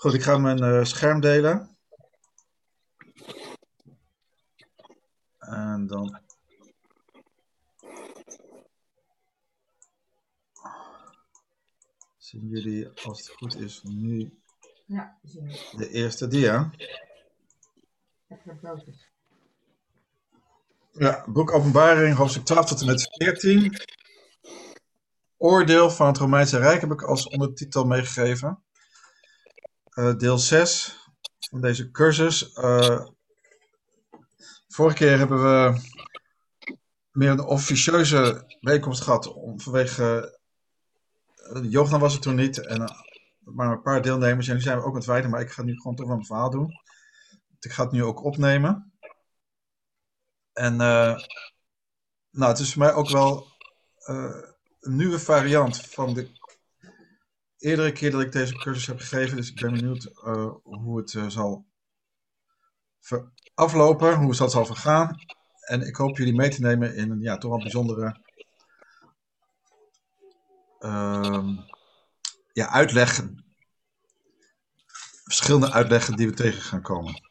Goed, ik ga mijn uh, scherm delen. En dan. Zien jullie, als het goed is, nu ja, de eerste dia? Ja, boek Openbaring, hoofdstuk 12 tot en met 14. Oordeel van het Romeinse Rijk heb ik als ondertitel meegegeven. Uh, deel 6 van deze cursus. Uh, vorige keer hebben we meer een officieuze bijeenkomst gehad om, vanwege uh, Johan was er toen niet en maar een paar deelnemers en nu zijn we ook met wijden, maar ik ga nu gewoon toch mijn verhaal doen. Ik ga het nu ook opnemen. En nou, het is voor mij ook wel een nieuwe variant van de eerdere keer dat ik deze cursus heb gegeven. Dus ik ben benieuwd uh, hoe het uh, zal aflopen, hoe het zal vergaan. En ik hoop jullie mee te nemen in een ja, toch wel bijzondere uh, ja, uitleggen. Verschillende uitleggen die we tegen gaan komen.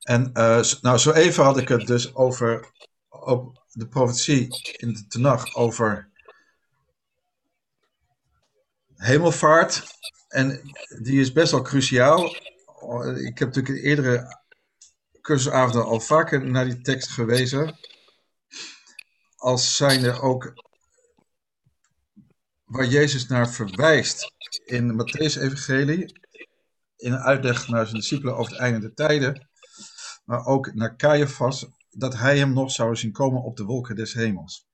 En uh, nou, zo even had ik het dus over op de profetie in de Tenach over hemelvaart. En die is best wel cruciaal. Ik heb natuurlijk in eerdere cursusavonden al vaker naar die tekst gewezen. Als zijnde ook waar Jezus naar verwijst in de Matthäus-evangelie. In een uitleg naar zijn discipelen over het einde der tijden. Maar ook naar Caiaphas dat hij hem nog zou zien komen op de wolken des hemels.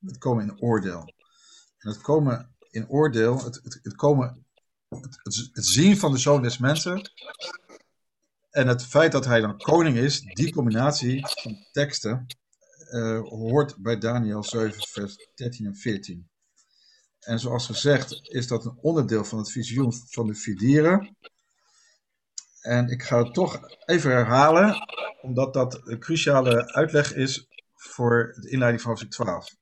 Het komen in oordeel. En het komen in oordeel, het, het, komen, het, zien van de zoon des mensen en het feit dat hij dan koning is, die combinatie van teksten uh, hoort bij Daniel 7, vers 13 en 14. En zoals gezegd is dat een onderdeel van het visioen van de vier dieren. En ik ga het toch even herhalen, omdat dat een cruciale uitleg is voor de inleiding van hoofdstuk 12.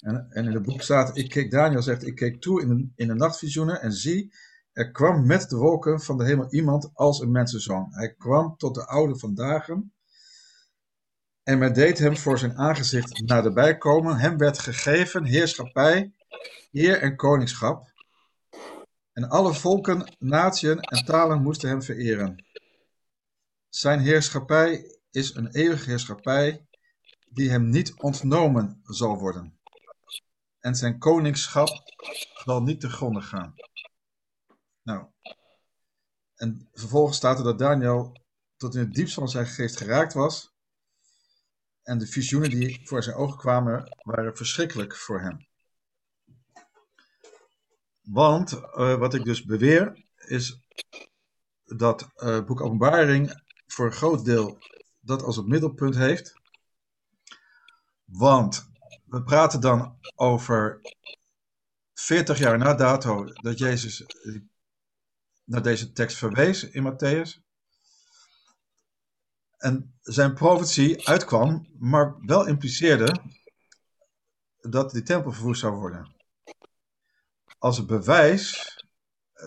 En, en, in het boek staat, ik keek, Daniel zegt, ik keek toe in de, in de nachtvisioenen en zie, er kwam met de wolken van de hemel iemand als een mensenzoon. Hij kwam tot de oude van dagen en men deed hem voor zijn aangezicht naderbij komen. Hem werd gegeven heerschappij, heer en koningschap. En alle volken, natieën en talen moesten hem vereren. Zijn heerschappij is een eeuwige heerschappij die hem niet ontnomen zal worden. En zijn koningschap zal niet te gronden gaan. Nou, en vervolgens staat er dat Daniel tot in het diepst van zijn geest geraakt was. En de visioenen die voor zijn ogen kwamen waren verschrikkelijk voor hem. Want uh, wat ik dus beweer is dat uh, boek Openbaring voor een groot deel dat als het middelpunt heeft. Want we praten dan over 40 jaar na dato dat Jezus naar deze tekst verwees in Matthäus. En zijn profetie uitkwam, maar wel impliceerde dat die tempel verwoest zou worden als het bewijs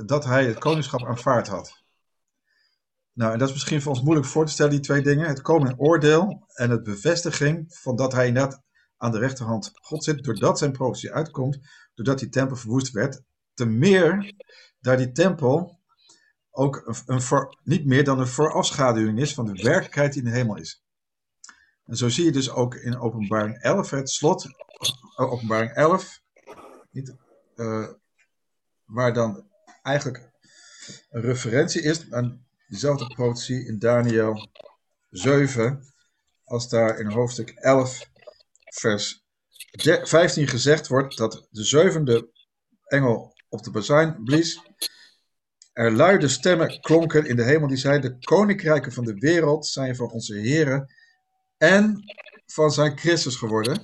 dat hij het koningschap aanvaard had. Nou, en dat is misschien voor ons moeilijk voor te stellen, die twee dingen. Het komen oordeel en het bevestiging van dat hij net aan de rechterhand God zit, doordat zijn profetie uitkomt, doordat die tempel verwoest werd. Te meer daar die tempel ook een, niet meer dan een voorafschaduwing is van de werkelijkheid die in de hemel is. En zo zie je dus ook in openbaring 11, het slot, openbaring 11, niet, uh, waar dan eigenlijk een referentie is aan dezelfde profetie in Daniel 7, als daar in hoofdstuk 11, vers 15 gezegd wordt dat de zevende engel op de bazuin blies. Er luide stemmen klonken in de hemel die zeiden, de koninkrijken van de wereld zijn van onze heren en van zijn Christus geworden.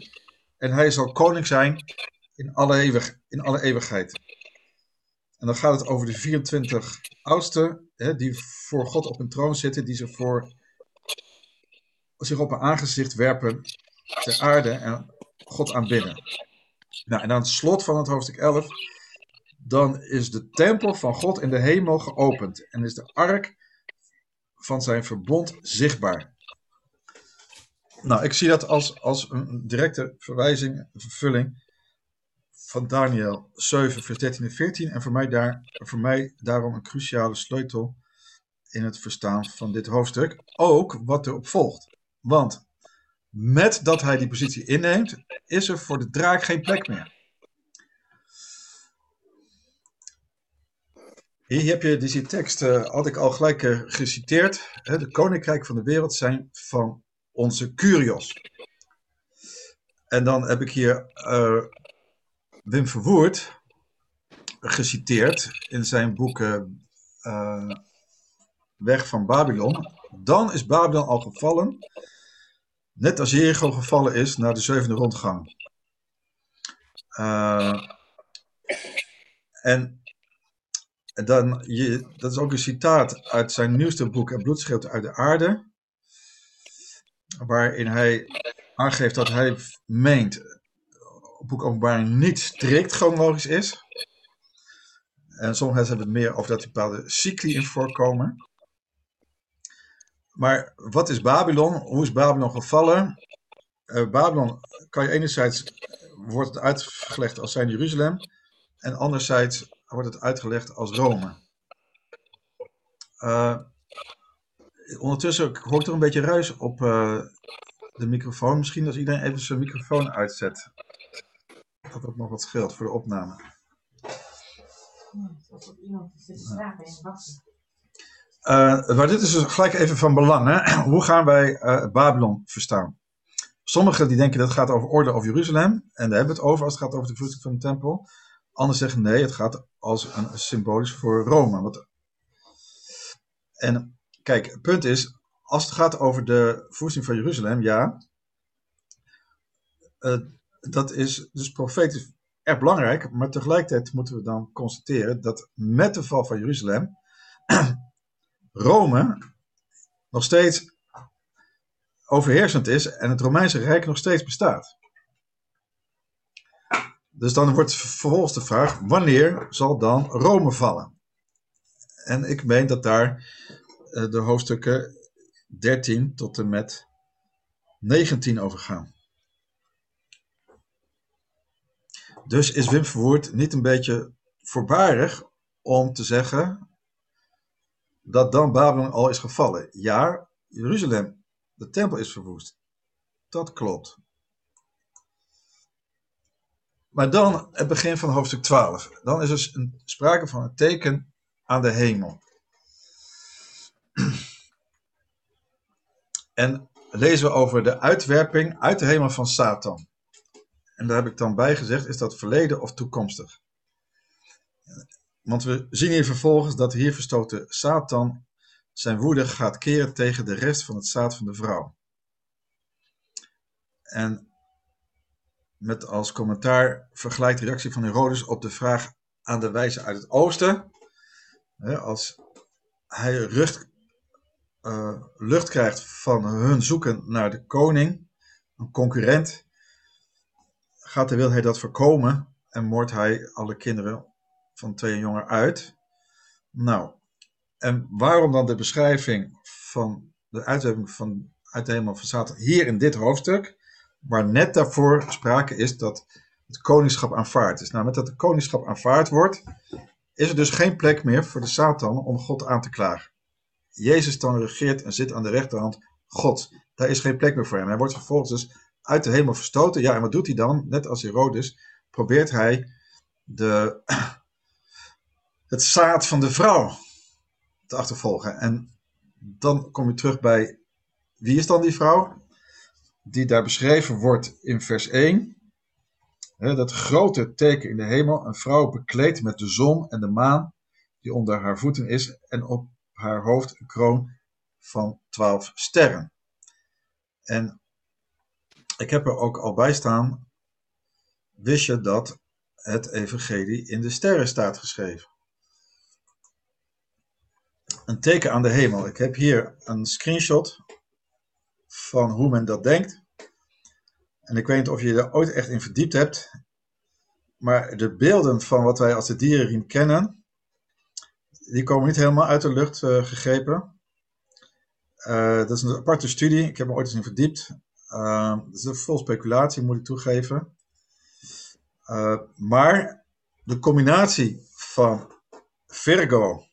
En hij zal koning zijn in alle, eeuwig, in alle eeuwigheid. En dan gaat het over de 24 oudsten hè, die voor God op een troon zitten, die zich, voor, zich op een aangezicht werpen ter aarde en God aanbidden. Nou, en aan het slot van het hoofdstuk 11 dan is de tempel van God in de hemel geopend en is de ark van zijn verbond zichtbaar. Nou, ik zie dat als, als een directe verwijzing, een vervulling van Daniel 7, vers 13 en 14. En voor mij, daar, voor mij daarom een cruciale sleutel in het verstaan van dit hoofdstuk. Ook wat erop volgt. Want met dat hij die positie inneemt, is er voor de draak geen plek meer. Hier heb je deze tekst, uh, had ik al gelijk uh, geciteerd. Hè, de koninkrijk van de wereld zijn van onze Curios. En dan heb ik hier uh, Wim Verwoerd geciteerd in zijn boek Weg van Babylon. Dan is Babylon al gevallen, net als Jericho gevallen is na de zevende rondgang. en en dan, je, dat is ook een citaat uit zijn nieuwste boek En uit de aarde. Waarin hij aangeeft dat hij meent boek openbaring niet strikt chronologisch is. En sommige mensen hebben het meer over dat bepaalde cycli in voorkomen. Maar wat is Babylon? Hoe is Babylon gevallen? Uh, Babylon kan je enerzijds wordt het uitgelegd als zijn Jeruzalem. En anderzijds wordt het uitgelegd als Rome. Uh, ondertussen hoort er een beetje ruis op uh, de microfoon. Misschien als iedereen even zijn microfoon uitzet. Dat dat nog wat scheelt voor de opname. Uh, maar dit is dus gelijk even van belang. Hè? Hoe gaan wij uh, Babylon verstaan? Sommigen die denken dat het gaat over orde of Jeruzalem. En daar hebben we het over als het gaat over de verwoesting van de tempel. Anderen zeggen nee, het gaat als een symbolisch voor Rome. Wat... En kijk, het punt is, als het gaat over de verwoesting van Jeruzalem, ja, uh, dat is dus profetisch erg belangrijk, maar tegelijkertijd moeten we dan constateren dat met de val van Jeruzalem Rome nog steeds overheersend is en het Romeinse Rijk nog steeds bestaat. Dus dan wordt vervolgens de vraag, wanneer zal dan Rome vallen? En ik meen dat daar uh, de hoofdstukken 13 tot en met 19 over gaan. Dus is Wim Verwoerd niet een beetje voorbarig om te zeggen dat dan Babylon al is gevallen? Ja, Jeruzalem, de tempel is verwoest. Dat klopt. Maar dan het begin van hoofdstuk 12. Dan is er een, sprake van een teken aan de hemel. En lezen we over de uitwerping uit de hemel van Satan. En daar heb ik dan bij gezegd, is dat verleden of toekomstig? Want we zien hier vervolgens dat hier verstoten Satan zijn woede gaat keren tegen de rest van het zaad van de vrouw. En met als commentaar vergelijkt de reactie van Herodes op de vraag aan de wijze uit het oosten. Als hij lucht, uh, lucht krijgt van hun zoeken naar de koning, een concurrent, gaat hij, wil hij dat voorkomen en moordt hij alle kinderen van twee jongen uit. Nou, en waarom dan de beschrijving van de uitwerking van uit de hemel van Satan hier in dit hoofdstuk? waar net daarvoor sprake is dat het koningschap aanvaard is. Nou, met dat het koningschap aanvaard wordt, is er dus geen plek meer voor de Satan om God aan te klagen. Jezus dan regeert en zit aan de rechterhand God. Daar is geen plek meer voor hem. Hij wordt vervolgens dus uit de hemel verstoten. Ja, en wat doet hij dan? Net als Herodes probeert hij de, het zaad van de vrouw te achtervolgen. En dan kom je terug bij wie is dan die vrouw? die daar beschreven wordt in vers 1. Hè, dat grote teken in de hemel, een vrouw bekleed met de zon en de maan, die onder haar voeten is, en op haar hoofd een kroon van twaalf sterren. En ik heb er ook al bij staan, wist je dat het evangelie in de sterren staat geschreven? Een teken aan de hemel. Ik heb hier een screenshot van hoe men dat denkt. En ik weet niet of je er ooit echt in verdiept hebt. maar de beelden van wat wij als de dierenriem kennen, die komen niet helemaal uit de lucht uh, gegrepen. Uh, dat is een aparte studie, ik heb me ooit eens in verdiept. Uh, dat is een vol speculatie, moet ik toegeven. maar de combinatie van Virgo,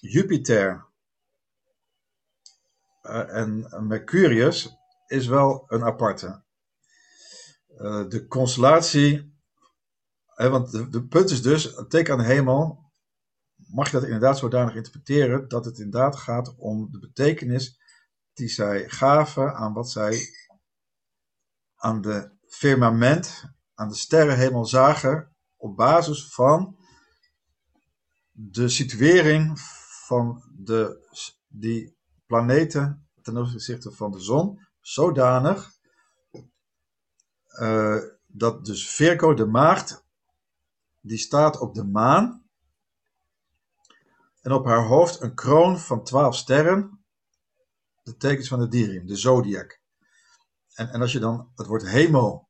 Jupiter en Mercurius is wel een aparte. Uh, de constellatie, hè, want de, punt is dus, een teken aan de hemel, mag je dat inderdaad zodanig interpreteren dat het inderdaad gaat om de betekenis die zij gaven aan wat zij aan de firmament, aan de sterrenhemel zagen op basis van de situering van de, die planeten ten opzichte van de zon zodanig uh, dat dus Virgo, de maagd, die staat op de maan en op haar hoofd een kroon van twaalf sterren, de tekens van de dieriem, de zodiac. En, en als je dan, het woord hemel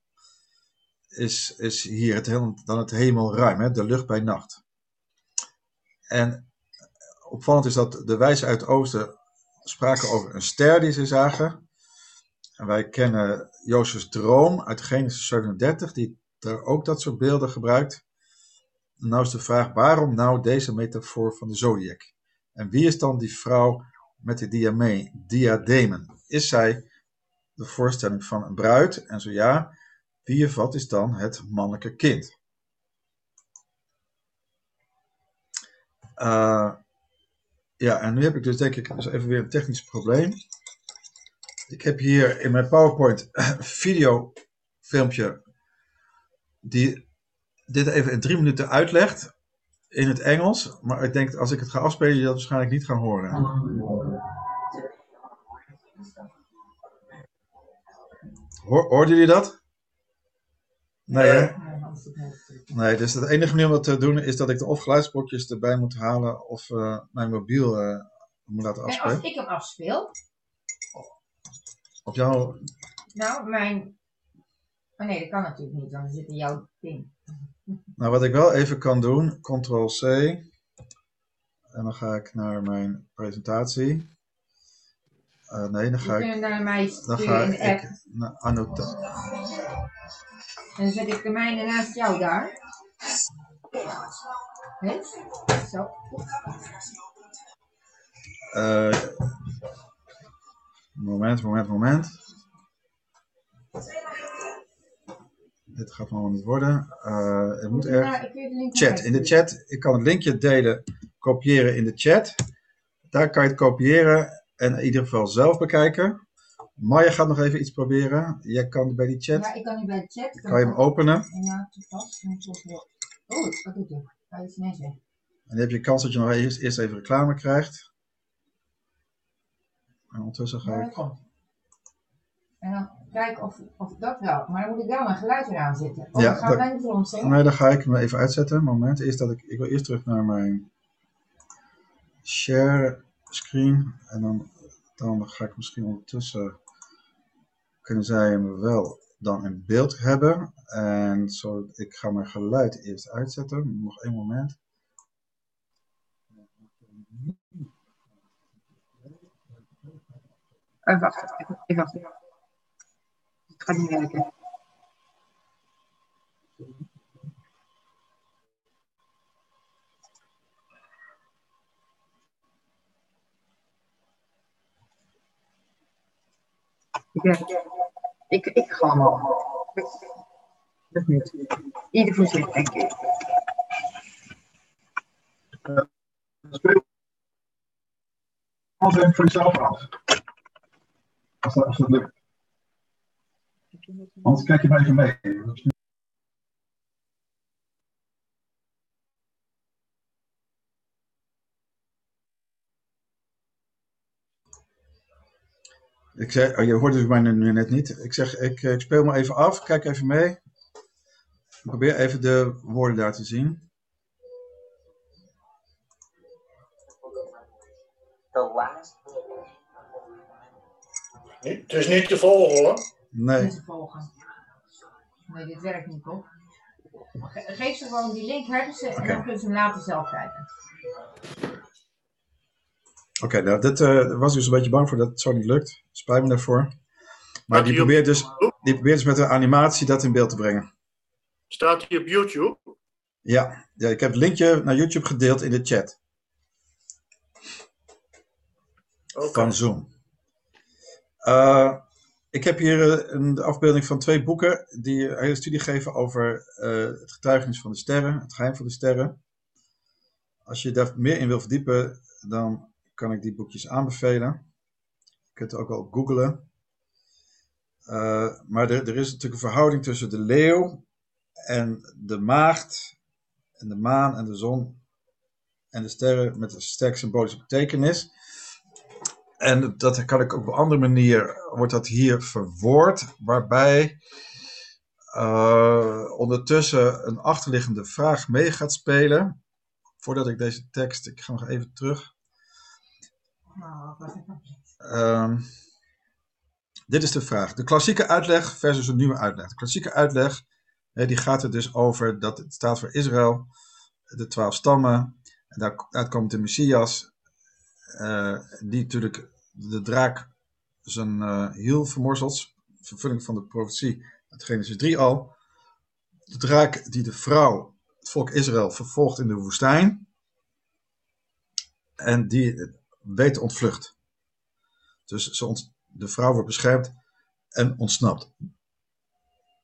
is, is hier het, dan het hemelruim, hè, de lucht bij nacht. En opvallend is dat de wijzen uit het oosten spraken over een ster die ze zagen. En wij kennen Jozefs droom uit Genesis 37, die daar ook dat soort beelden gebruikt. En nou is de vraag, waarom nou deze metafoor van de zodiac? En wie is dan die vrouw met de diamee, diademen? Is zij de voorstelling van een bruid? En zo ja, wie of wat is dan het mannelijke kind? Uh, ja, en nu heb ik dus denk ik dus even weer een technisch probleem. Ik heb hier in mijn PowerPoint een videofilmpje die dit even in drie minuten uitlegt in het Engels. Maar ik denk als ik het ga afspelen, je dat waarschijnlijk niet gaan horen. Hoor, hoorden jullie dat? Nee, hè? Nee, dus de enige manier om dat te doen is dat ik de of geluidsblokjes erbij moet halen of uh, mijn mobiel uh, moet laten afspelen. En als ik hem afspeel? Op jouw... Nou, mijn... Oh nee, dat kan natuurlijk niet, dan zit in jouw ding. Nou, wat ik wel even kan doen, Ctrl-C. En dan ga ik naar mijn presentatie. Uh, nee, dan ga ik... naar mij dan ga ik annotatie. En dan zet ik de mijne naast jou daar. He? Zo. Uh, moment, moment, moment. Dit gaat allemaal niet worden. Uh, het moet er. Chat. In de chat. Ik kan het linkje delen, kopiëren in de chat. Daar kan je het kopiëren en in ieder geval zelf bekijken. Maya gaat nog even iets proberen. Jij kan bij die chat. Ja, ik kan nu bij de chat. Kan je hem openen? Ja, toepast. Oh, wat doet hij? Hij is ineens weg. En dan heb je kans dat je nog eerst, eerst even reclame krijgt. En ondertussen ga ik... En dan kijken of, of dat wel. Maar dan moet ik wel mijn geluid eraan zetten. Of ja, gaat mijn grond zingen? Nee, dan ga ik hem even uitzetten. Moment. Eerst dat ik, ik wil eerst terug naar mijn share screen. En dan, dan ga ik misschien ondertussen kunnen zij hem wel dan in beeld hebben. En zo, ik ga mijn geluid eerst uitzetten. Nog één moment. Uh, wacht, ik wacht. Het gaat niet werken. Ik, ik, ik ga allemaal. Dat niet. Ieder voor zich, denk ik. Speel even voor jezelf af. Als dat, als dat lukt. Anders kijk je maar even mee. Ik zeg, oh, je hoort dus mij nu net niet. Ik zeg, ik, ik speel me even af, kijk even mee. Probeer even de woorden daar te zien. The last. Het is niet te volgen hoor. Nee. Niet te volgen. Nee, dit werkt niet? Ge- Geef ze gewoon die link, hebben ze, en dan kunnen ze hem later zelf kijken. Oké, nou, dit eh, was dus een beetje bang voor dat het zo niet lukt. Spijt me daarvoor. Maar die probeert, dus, die probeert dus met een animatie dat in beeld te brengen. Staat hij op YouTube? Ja, ja ik heb het linkje naar YouTube gedeeld in de chat van Zoom. Eh, ik heb hier eh, een afbeelding van twee boeken die een hele studie geven over het getuigenis van de sterren, het geheim van de sterren. Als je daar meer in wil verdiepen, dan kan ik die boekjes aanbevelen. Je kunt het ook wel googlen. Eh, maar er, er is natuurlijk een verhouding tussen de leeuw en de maagd en de maan en de zon en de sterren met een sterk symbolische betekenis. En dat kan ik op een andere manier, wordt dat hier verwoord, waarbij eh, ondertussen een achterliggende vraag mee gaat spelen. Voordat ik deze tekst, ik ga nog even terug. Nou. Ehm, dit is de vraag. De klassieke uitleg versus een nieuwe uitleg. De klassieke uitleg hè, die gaat er dus over dat het staat voor Israël, de twaalf stammen. En daaruit komt de Messias, eh, die natuurlijk de draak zijn eh, hiel vermorzelt. Vervulling van de profetie uit Genesis 3 al. De draak die de vrouw, het volk Israël, vervolgt in de woestijn. En die weet ontvlucht. Dus de vrouw wordt beschermd en ontsnapt.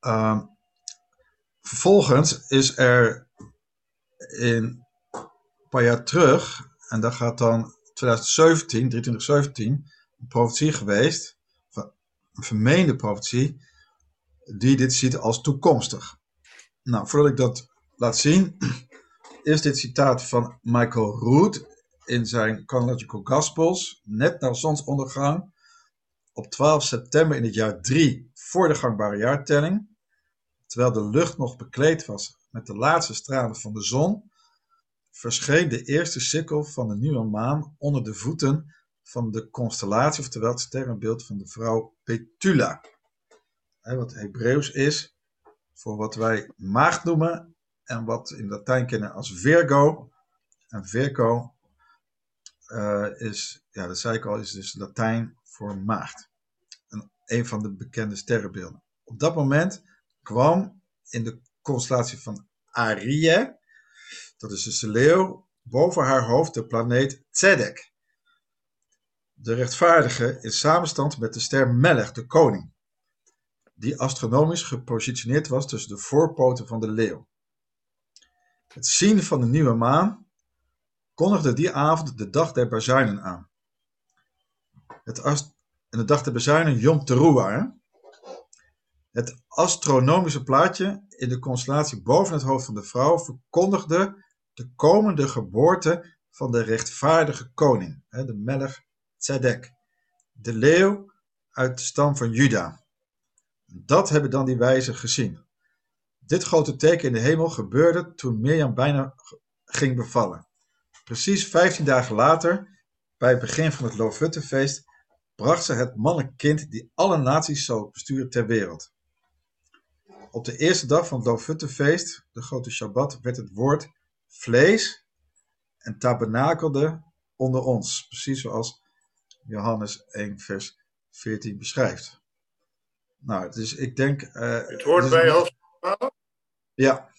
Ehm, vervolgens is er in een paar jaar terug, en dat gaat dan 2017, 2317, een profetie geweest, een vermeende profetie, die dit ziet als toekomstig. Nou, voordat ik dat laat zien, is dit citaat van Michael Root in zijn Chronological Gospels, net na zonsondergang, op 12 september in het jaar 3 voor de gangbare jaartelling, terwijl de lucht nog bekleed was met de laatste stralen van de zon, verscheen de eerste sikkel van de nieuwe maan onder de voeten van de constellatie, oftewel het sterrenbeeld van de vrouw Petula. Wat Hebreeuws is voor wat wij maagd noemen en wat in Latijn kennen als Virgo. En Virgo is, ja, dat zei ik al, is dus Latijn voor maagd. Een van de bekende sterrenbeelden. Op dat moment kwam in de constellatie van Arië, dat is dus de leeuw, boven haar hoofd de planeet Tzedek. De rechtvaardige in samenstand met de ster Melech, de koning, die astronomisch gepositioneerd was tussen de voorpoten van de leeuw. Het zien van de nieuwe maan kondigde die avond de dag der bazuinen aan. Het en de dag der bazuinen Yom Teruah. Het astronomische plaatje in de constellatie boven het hoofd van de vrouw verkondigde de komende geboorte van de rechtvaardige koning, de Melech Tzedek, de leeuw uit de stam van Juda. Dat hebben dan die wijzen gezien. Dit grote teken in de hemel gebeurde toen Mirjam bijna ging bevallen. Precies 15 dagen later, bij het begin van het Loofhuttenfeest, bracht ze het mannelijk kind die alle naties zou besturen ter wereld. Op de eerste dag van het Loofhuttenfeest, de grote Shabbat, werd het woord vlees en tabernakelde onder ons. Precies zoals Johannes 1 vers 14 beschrijft. Nou, dus ik denk... eh, Het hoort bij hoofdstuk 12. ja.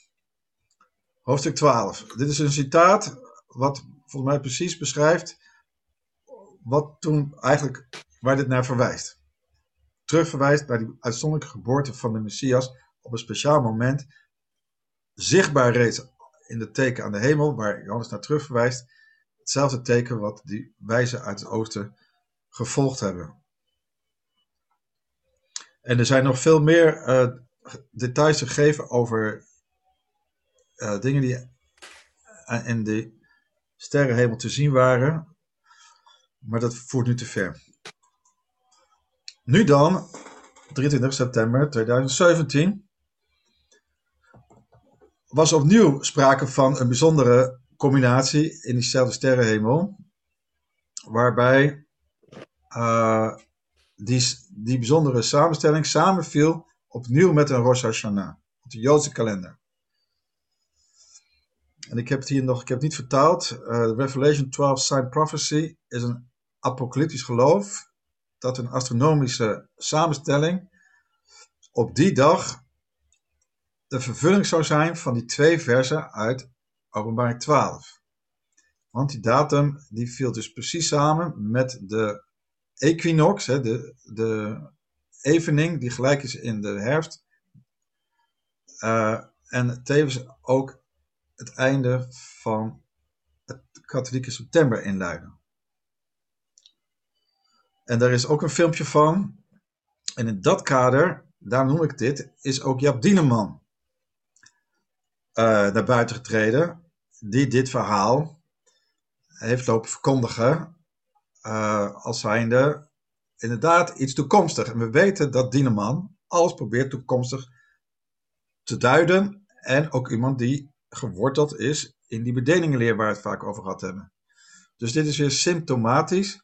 Hoofdstuk 12. Dit is een citaat wat volgens mij precies beschrijft wat toen eigenlijk waar dit naar verwijst. Terugverwijst naar die uitzonderlijke geboorte van de Messias op een speciaal moment. Zichtbaar reeds in het teken aan de hemel, waar Johannes naar terugverwijst. Hetzelfde teken wat die wijzen uit het oosten gevolgd hebben. En er zijn nog veel meer eh, details gegeven over eh, dingen die in de sterrenhemel te zien waren. Maar dat voert nu te ver. Nu dan, 23 september 2017, was opnieuw sprake van een bijzondere combinatie in diezelfde sterrenhemel. Waarbij eh, die, die bijzondere samenstelling samenviel Opnieuw met een Rosh Hashanah. Op de Joodse kalender. En ik heb het hier nog, ik heb het niet vertaald. Eh, Revelation 12 Sign Prophecy is een apocalyptisch geloof dat een astronomische samenstelling op die dag de vervulling zou zijn van die twee versen uit Openbaring 12. Want die datum die viel dus precies samen met de equinox, hè, de, de evening die gelijk is in de herfst. Uh, en tevens ook het einde van het katholieke september inluiden. En daar is ook een filmpje van. En in dat kader, daar noem ik dit, is ook Jap Dieneman uh, naar buiten getreden. Die dit verhaal heeft lopen verkondigen uh, als zijnde inderdaad iets toekomstig. En we weten dat Dieneman alles probeert toekomstig te duiden. En ook iemand die geworteld is in die bedelingenleer waar we het vaak over gehad hebben. Dus dit is weer symptomatisch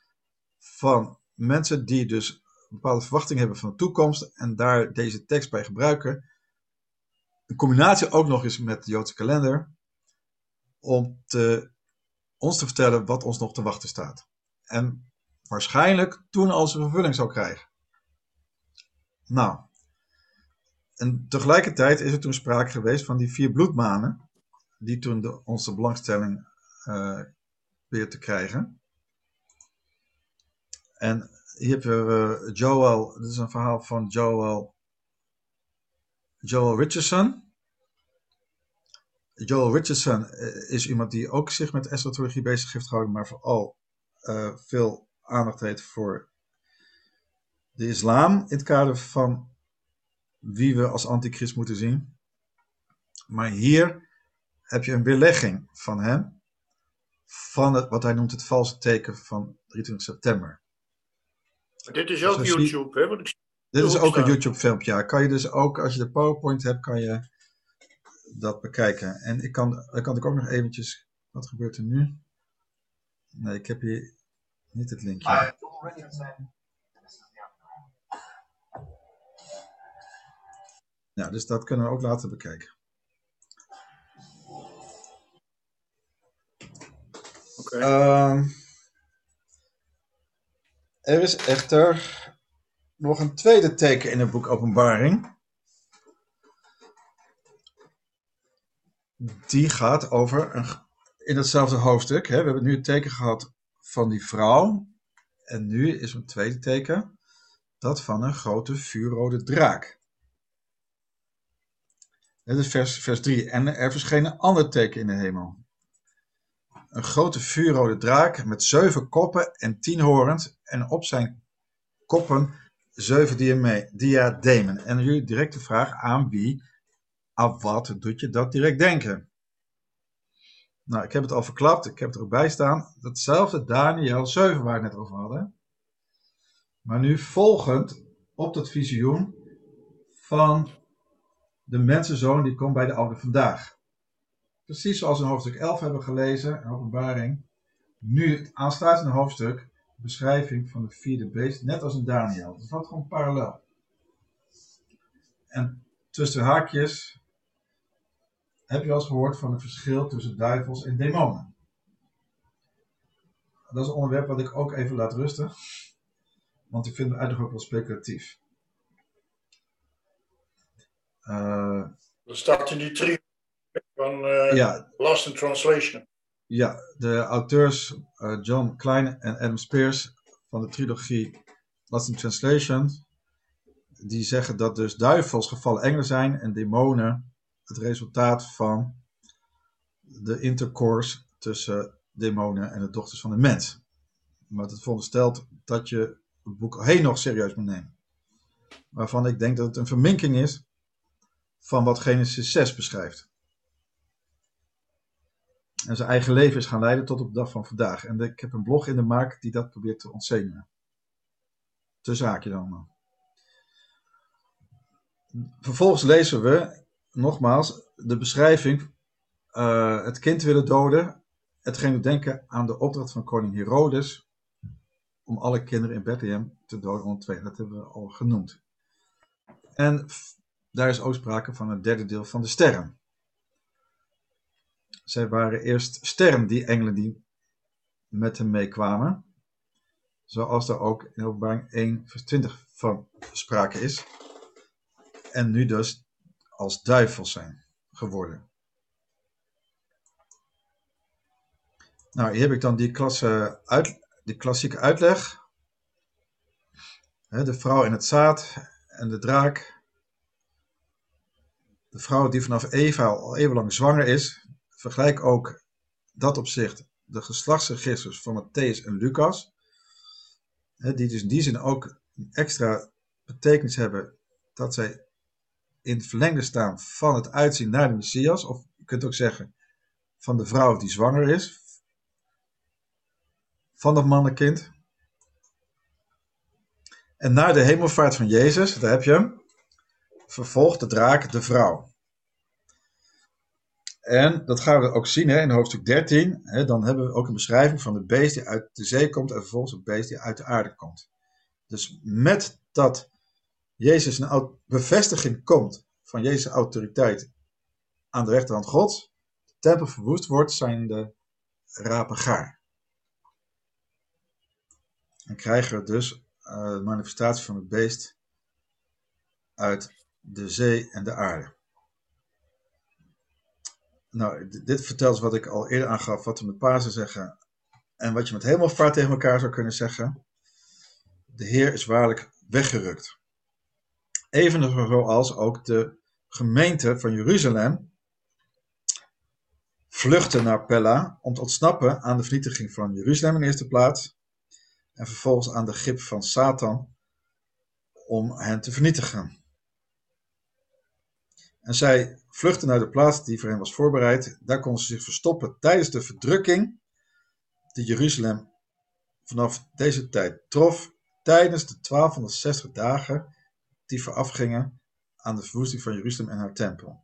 van mensen die dus een bepaalde verwachting hebben van de toekomst en daar deze tekst bij gebruiken. In combinatie ook nog eens met de Joodse kalender, om te, ons te vertellen wat ons nog te wachten staat. En waarschijnlijk toen al zijn vervulling zou krijgen. Nou, en tegelijkertijd is er toen sprake geweest van die vier bloedmanen, die toen de, onze belangstelling uh, weer te krijgen. En hier hebben we uh, Joel, dit is een verhaal van Joel, Joel Richardson. Joel Richardson uh, is iemand die ook zich met eschatologie bezig heeft gehouden, maar vooral veel aandacht heeft voor de islam in het kader van wie we als antichrist moeten zien. Maar hier heb je een weerlegging van hem, van het, wat hij noemt het valse teken van 23 september. Dit is ook Dus YouTube, hè? Ik Dit is ook een. YouTube filmpje, ja. Kan je dus ook, als je de PowerPoint hebt, kan je dat bekijken. En ik kan, dan kan ik ook nog eventjes, wat gebeurt er nu? Nee, ik heb hier niet het linkje. Ja, dus dat kunnen we ook later bekijken. Ehm, er is echter nog een tweede teken in het boek Openbaring. Die gaat over, een, in hetzelfde hoofdstuk, hè, we hebben nu het teken gehad van die vrouw. En nu is een tweede teken, dat van een grote vuurrode draak. Dat is vers, vers 3. En er verscheen een ander teken in de hemel. Een grote vuurrode draak met zeven koppen en tien horens. En op zijn koppen zeven diademen. En direct de vraag aan wie, aan wat doet je dat direct denken? Nou, ik heb het al verklapt, ik heb het er ook bij staan. Datzelfde Daniel 7 waar we het net over hadden. Maar nu volgend op dat visioen van de mensenzoon die komt bij de oude vandaag. Precies zoals we in hoofdstuk 11 hebben gelezen, in openbaring. Nu het aansluitende hoofdstuk, beschrijving van het vierde beest, net als in Daniel. Dat valt gewoon parallel. En tussen de haakjes heb je wel eens gehoord van het verschil tussen duivels en demonen. Dat is een onderwerp wat ik ook even laat rusten. Want ik vind het eigenlijk ook wel speculatief. Dat staat in die trio van eh ja, Lost in Translation. ja, de auteurs eh, John Klein en Adam Spears van de trilogie Lost in Translation, die zeggen dat dus duivels gevallen engelen zijn en demonen het resultaat van de intercourse tussen demonen en de dochters van de mens. Maar het veronderstelt dat je het boek Henoch serieus moet nemen. Waarvan ik denk dat het een verminking is van wat Genesis 6 beschrijft. En zijn eigen leven is gaan leiden tot op de dag van vandaag. En ik heb een blog in de maak die dat probeert te ontzenuwen. Te zaakje dan. Vervolgens lezen we, nogmaals, de beschrijving. Uh, het kind willen doden. Hetgeen doet denken aan de opdracht van koning Herodes. Om alle kinderen in Bethlehem te doden onder twee. Dat hebben we al genoemd. En daar is ook sprake van een derde deel van de sterren. Zij waren eerst sterren, die engelen die met hem meekwamen. Zoals er ook in openbaring 1 vers 20 van sprake is. En nu dus als duivels zijn geworden. Nou, hier heb ik dan die, klasse uit, klassieke uitleg. De vrouw in het zaad en de draak. De vrouw die vanaf Eva al eeuwenlang zwanger is. Vergelijk ook dat opzicht de geslachtsregisters van Matthäus en Lucas. Die dus in die zin ook een extra betekenis hebben dat zij in het verlengde staan van het uitzien naar de Messias. Of je kunt ook zeggen van de vrouw die zwanger is. Van dat mannenkind. En na de hemelvaart van Jezus, daar heb je vervolgt de draak de vrouw. En dat gaan we ook zien hè, in hoofdstuk 13. Hè, dan hebben we ook een beschrijving van het beest die uit de zee komt en vervolgens het beest die uit de aarde komt. Dus met dat Jezus een bevestiging komt van Jezus' autoriteit aan de rechterhand Gods, de tempel verwoest wordt, zijn de rapen gaar. En krijgen we dus eh, de manifestatie van het beest uit de zee en de aarde. Nou, dit vertelt wat ik al eerder aangaf, wat we met Pasen zeggen en wat je met hemelvaart tegen elkaar zou kunnen zeggen. De Heer is waarlijk weggerukt. Evenzo zoals ook de gemeente van Jeruzalem vluchtte naar Pella om te ontsnappen aan de vernietiging van Jeruzalem in eerste plaats en vervolgens aan de grip van Satan om hen te vernietigen. En zij vluchtten naar de plaats die voor hen was voorbereid. Daar konden ze zich verstoppen tijdens de verdrukking die Jeruzalem vanaf deze tijd trof tijdens de 1260 dagen die voorafgingen aan de verwoesting van Jeruzalem en haar tempel.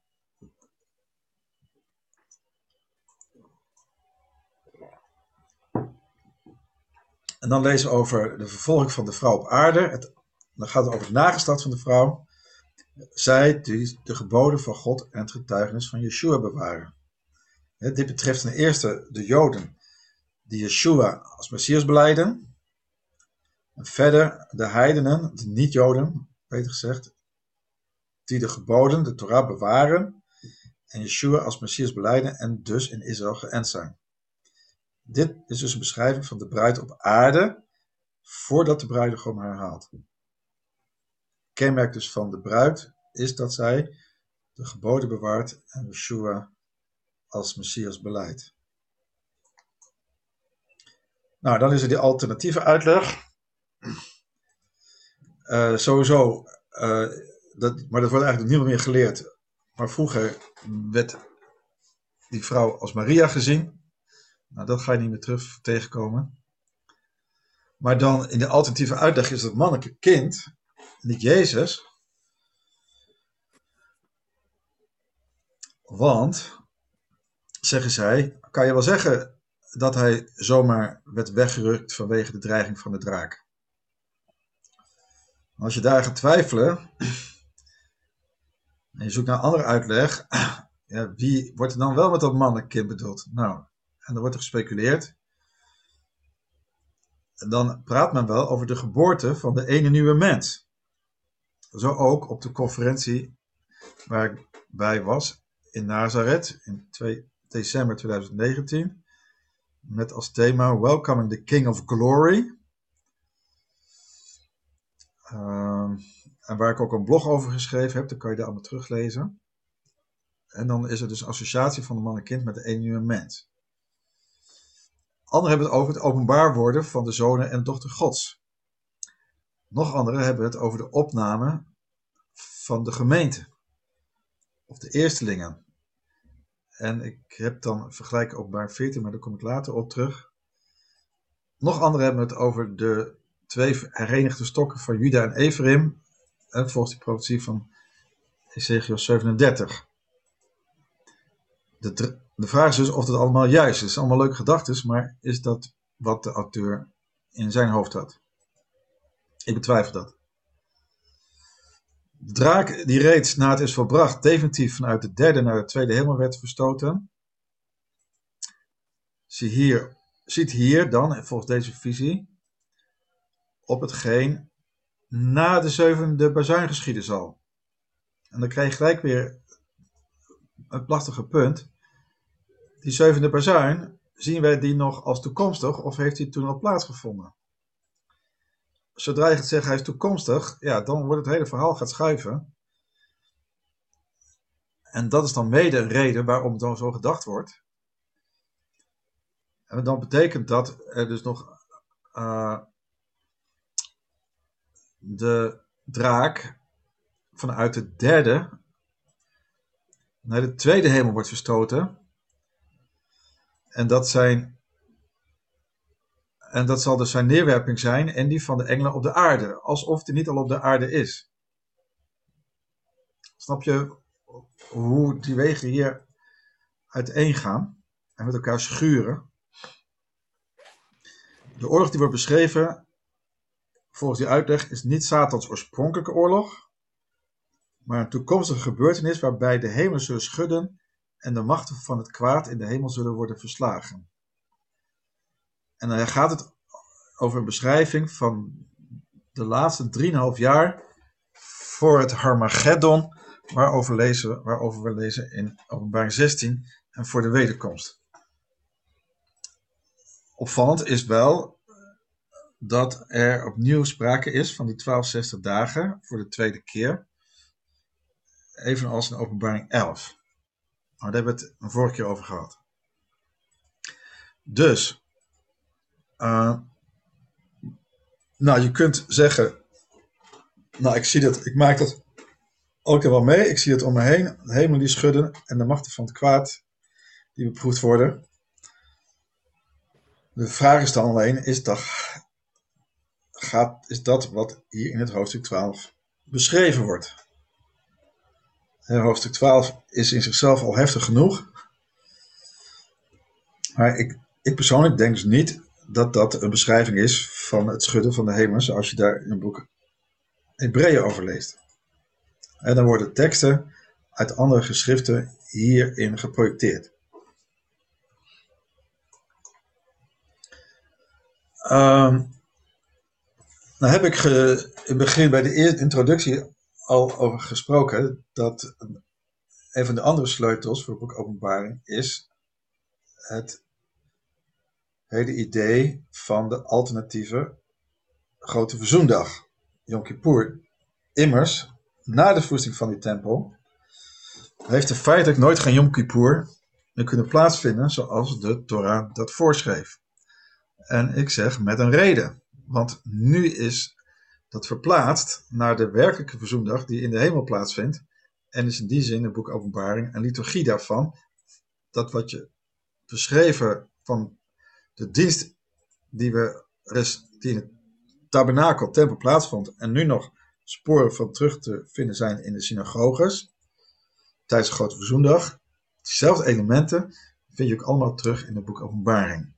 En dan lezen we over de vervolging van de vrouw op aarde. Het, dan gaat het over de nageslacht van de vrouw. Zij die de geboden van God en het getuigenis van Yeshua bewaren. Dit betreft ten eerste de Joden die Yeshua als Messias beleiden. En verder de heidenen, de niet-Joden, beter gezegd, die de geboden, de Torah bewaren en Yeshua als Messias beleiden en dus in Israël geënt zijn. Dit is dus een beschrijving van de bruid op aarde voordat de bruidegom haar haalt. Kenmerk dus van de bruid is dat zij de geboden bewaart en Yeshua als Messias beleidt. Nou, dan is er die alternatieve uitleg. Eh, sowieso, eh, dat, maar dat wordt eigenlijk niemand meer geleerd. Maar vroeger werd die vrouw als Maria gezien. Nou, dat ga je niet meer terug tegenkomen. Maar dan in de alternatieve uitleg is het mannelijke kind, niet Jezus. Want, zeggen zij, kan je wel zeggen dat hij zomaar werd weggerukt vanwege de dreiging van de draak. Als je daar gaat twijfelen, en je zoekt naar andere uitleg, ja, wie wordt er dan wel met dat mannelijk bedoeld? Nou, en dan wordt er gespeculeerd. En dan praat men wel over de geboorte van de ene nieuwe mens. Zo ook op de conferentie waar ik bij was in Nazareth in 2 december 2019. Met als thema Welcoming the King of Glory. Ehm, en waar ik ook een blog over geschreven heb, dan kan je daar allemaal teruglezen. En dan is er dus associatie van de man en kind met de mens. Anderen hebben het over het openbaar worden van de zonen en dochter gods. Nog anderen hebben het over de opname van de gemeente. Of de eerstelingen. En ik heb dan vergelijk openbaar 14, maar daar kom ik later op terug. Nog anderen hebben het over de twee herenigde stokken van Juda en Ephraim. En volgens die profetie van Ezekiel 37. De, de vraag is dus of dat allemaal juist is. Allemaal leuke gedachten, maar is dat wat de auteur in zijn hoofd had? Ik betwijfel dat. De draak die reeds na het is volbracht definitief vanuit de derde naar de tweede hemel werd verstoten. Zie hier, ziet hier dan, volgens deze visie, op hetgeen na de zevende bazuin geschieden zal. En dan krijg je gelijk weer een prachtige punt. Die zevende bazuin, zien wij die nog als toekomstig of heeft die toen al plaatsgevonden? Zodra je gaat zeggen hij is toekomstig, ja, dan wordt het hele verhaal gaat schuiven. En dat is dan mede een reden waarom dan zo gedacht wordt. En dan betekent dat er dus nog uh, de draak vanuit de derde naar de tweede hemel wordt verstoten. En dat, zijn, en dat zal dus zijn neerwerping zijn en die van de engelen op de aarde. Alsof die niet al op de aarde is. Snap je hoe die wegen hier uiteen gaan en met elkaar schuren? De oorlog die wordt beschreven, volgens die uitleg, is niet Satans oorspronkelijke oorlog, maar een toekomstige gebeurtenis waarbij de hemelen zullen schudden en de machten van het kwaad in de hemel zullen worden verslagen. En dan gaat het over een beschrijving van de laatste 3,5 jaar voor het Harmageddon, waarover, lezen, we lezen in openbaring 16 en voor de wederkomst. Opvallend is wel dat er opnieuw sprake is van die 1260 dagen voor de tweede keer evenals in openbaring 11. Maar daar hebben we het een vorige keer over gehad. Dus, uh, nou je kunt zeggen, nou ik zie dat, ik maak dat keer wel mee, ik zie het om me heen, de hemel die schudden en de machten van het kwaad die beproefd worden. De vraag is dan alleen, is dat, gaat, is dat wat hier in het hoofdstuk 12 beschreven wordt? hoofdstuk 12 is in zichzelf al heftig genoeg. Maar ik, ik persoonlijk denk dus niet dat dat een beschrijving is van het schudden van de hemel, zoals je daar in het boek Hebreeën over leest. En dan worden teksten uit andere geschriften hierin geprojecteerd. Um, nou heb ik in het begin bij de eerste introductie al over gesproken dat een van de andere sleutels voor boek Openbaring is het hele idee van de alternatieve grote verzoendag, Yom Kippur. Immers, na de verwoesting van die tempel, heeft er feitelijk nooit geen Yom Kippur meer kunnen plaatsvinden zoals de Torah dat voorschreef. En ik zeg met een reden, want nu is dat verplaatst naar de werkelijke verzoendag die in de hemel plaatsvindt. En is in die zin het boek Openbaring een liturgie daarvan. Dat wat je beschreven van de dienst die, we, in het tabernakel, tempel plaatsvond. En nu nog sporen van terug te vinden zijn in de synagoges. Tijdens de grote verzoendag. Diezelfde elementen vind je ook allemaal terug in het boek Openbaring.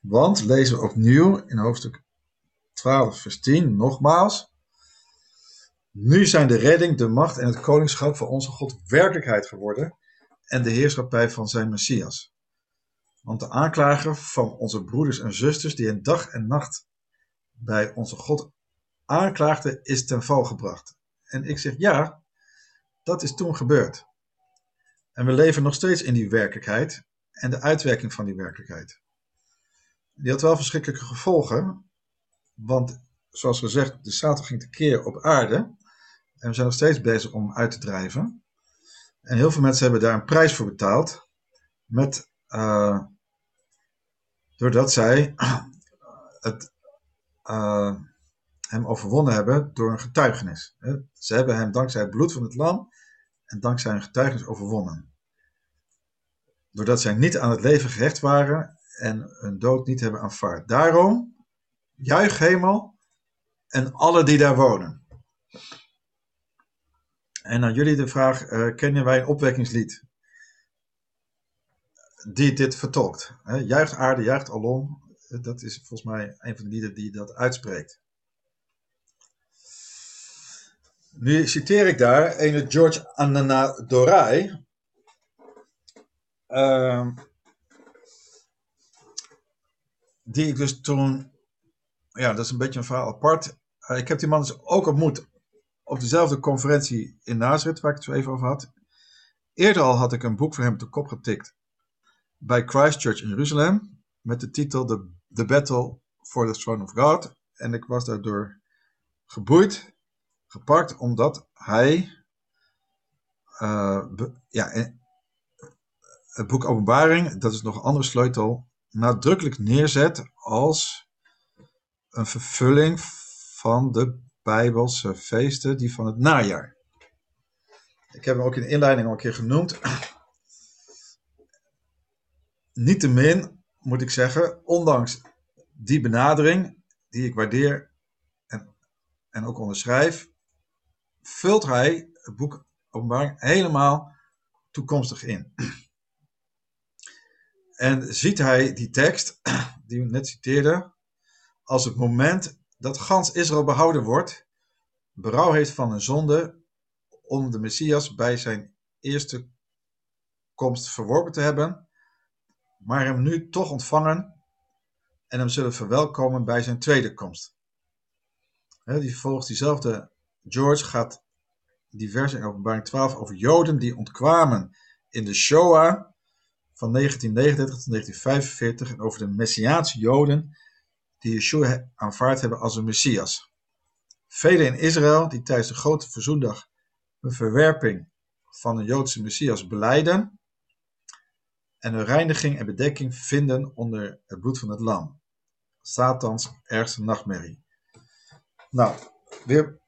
Want lezen we opnieuw in hoofdstuk 12, vers 10, nogmaals. Nu zijn de redding, de macht en het koningschap van onze God werkelijkheid geworden en de heerschappij van zijn Messias. Want de aanklager van onze broeders en zusters die een dag en nacht bij onze God aanklaagde, is ten val gebracht. En ik zeg ja, dat is toen gebeurd. En we leven nog steeds in die werkelijkheid en de uitwerking van die werkelijkheid. Die had wel verschrikkelijke gevolgen, want zoals gezegd, de Satan ging tekeer op aarde. En we zijn nog steeds bezig om uit te drijven. En heel veel mensen hebben daar een prijs voor betaald. Met, uh, doordat zij het, uh, hem overwonnen hebben door een getuigenis. Ze hebben hem dankzij het bloed van het lam en dankzij een getuigenis overwonnen. Doordat zij niet aan het leven gerecht waren en hun dood niet hebben aanvaard. Daarom Juich hemel en alle die daar wonen. En aan jullie de vraag, uh, kennen wij een opwekkingslied die dit vertolkt? He, juicht aarde, juicht alom. Dat is volgens mij een van de lieden die dat uitspreekt. Nu citeer ik daar een George Ananadorai. Ehm die ik dus toen, ja, dat is een beetje een verhaal apart. Eh, ik heb die man dus ook ontmoet op dezelfde conferentie in Nazareth, waar ik het zo even over had. Eerder al had ik een boek van hem te kop getikt bij Christchurch in Jeruzalem, met de titel The, The Battle for the Throne of God. En ik was daardoor geboeid, gepakt, omdat hij, be, ja, het boek Openbaring, dat is nog een andere sleutel, nadrukkelijk neerzet als een vervulling van de Bijbelse feesten, die van het najaar. Ik heb hem ook in de inleiding al een keer genoemd. Niettemin moet ik zeggen, ondanks die benadering, die ik waardeer en, en ook onderschrijf, vult hij het boek Openbaring helemaal toekomstig in. En ziet hij die tekst, die we net citeerden, als het moment dat gans Israël behouden wordt, berouw heeft van een zonde, om de Messias bij zijn eerste komst verworpen te hebben, maar hem nu toch ontvangen en hem zullen verwelkomen bij zijn tweede komst. die volgens diezelfde George gaat die vers in openbaring 12 over Joden die ontkwamen in de Shoah van 1939 tot 1945 en over de Messiaanse Joden die Yeshua aanvaard hebben als een Messias. Velen in Israël die tijdens de grote verzoendag een verwerping van een Joodse Messias beleiden en hun reiniging en bedekking vinden onder het bloed van het lam. Satans ergste nachtmerrie. Nou, weer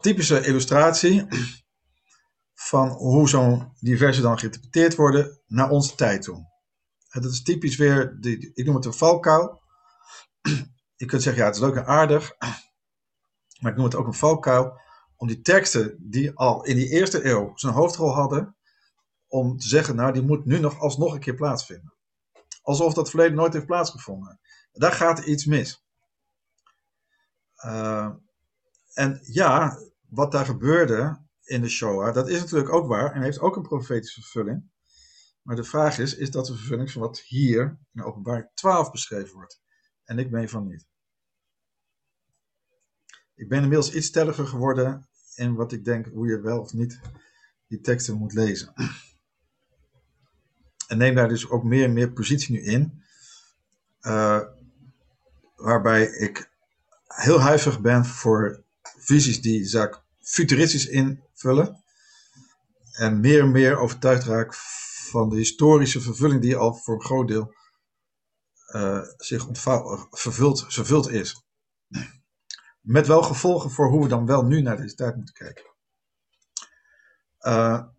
typische illustratie van hoe zo'n diverse dan geïnterpreteerd worden naar onze tijd toe. En dat is typisch weer, die, ik noem het een valkuil. Je kunt zeggen, ja, het is leuk en aardig, maar ik noem het ook een valkuil om die teksten die al in die eerste eeuw zijn hoofdrol hadden, om te zeggen, nou, die moet nu nog alsnog een keer plaatsvinden. Alsof dat verleden nooit heeft plaatsgevonden. Daar gaat iets mis. Uh, en ja, wat daar gebeurde, in de Shoah. Dat is natuurlijk ook waar en heeft ook een profetische vervulling. Maar de vraag is, is dat de vervulling van wat hier in openbaar 12 beschreven wordt? En ik meen van niet. Ik ben inmiddels iets stelliger geworden in wat ik denk hoe je wel of niet die teksten moet lezen. En neem daar dus ook meer en meer positie nu in. Uh, waarbij ik heel huiverig ben voor visies die zaak futuristisch invullen. En meer en meer overtuigd raak van de historische vervulling die al voor een groot deel uh, zich vervuld, vervuld is. Met wel gevolgen voor hoe we dan wel nu naar deze tijd moeten kijken.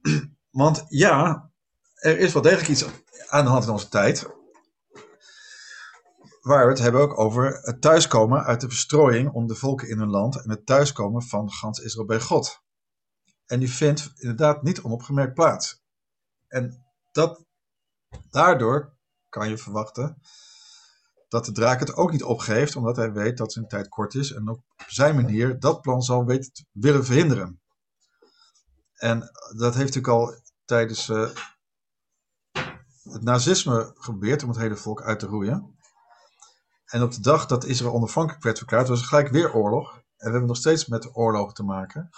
Want ja, er is wel degelijk iets aan de hand in onze tijd. Waar we het hebben ook over het thuiskomen uit de verstrooiing om de volken in hun land en het thuiskomen van gans Israël bij God. En die vindt inderdaad niet onopgemerkt plaats. En dat, daardoor kan je verwachten dat de draak het ook niet opgeeft, omdat hij weet dat zijn tijd kort is en op zijn manier dat plan zal weten te willen verhinderen. En dat heeft natuurlijk al tijdens uh, het nazisme gebeurd om het hele volk uit te roeien. En op de dag dat Israël onafhankelijk werd verklaard, was er gelijk weer oorlog. En we hebben nog steeds met oorlog te maken.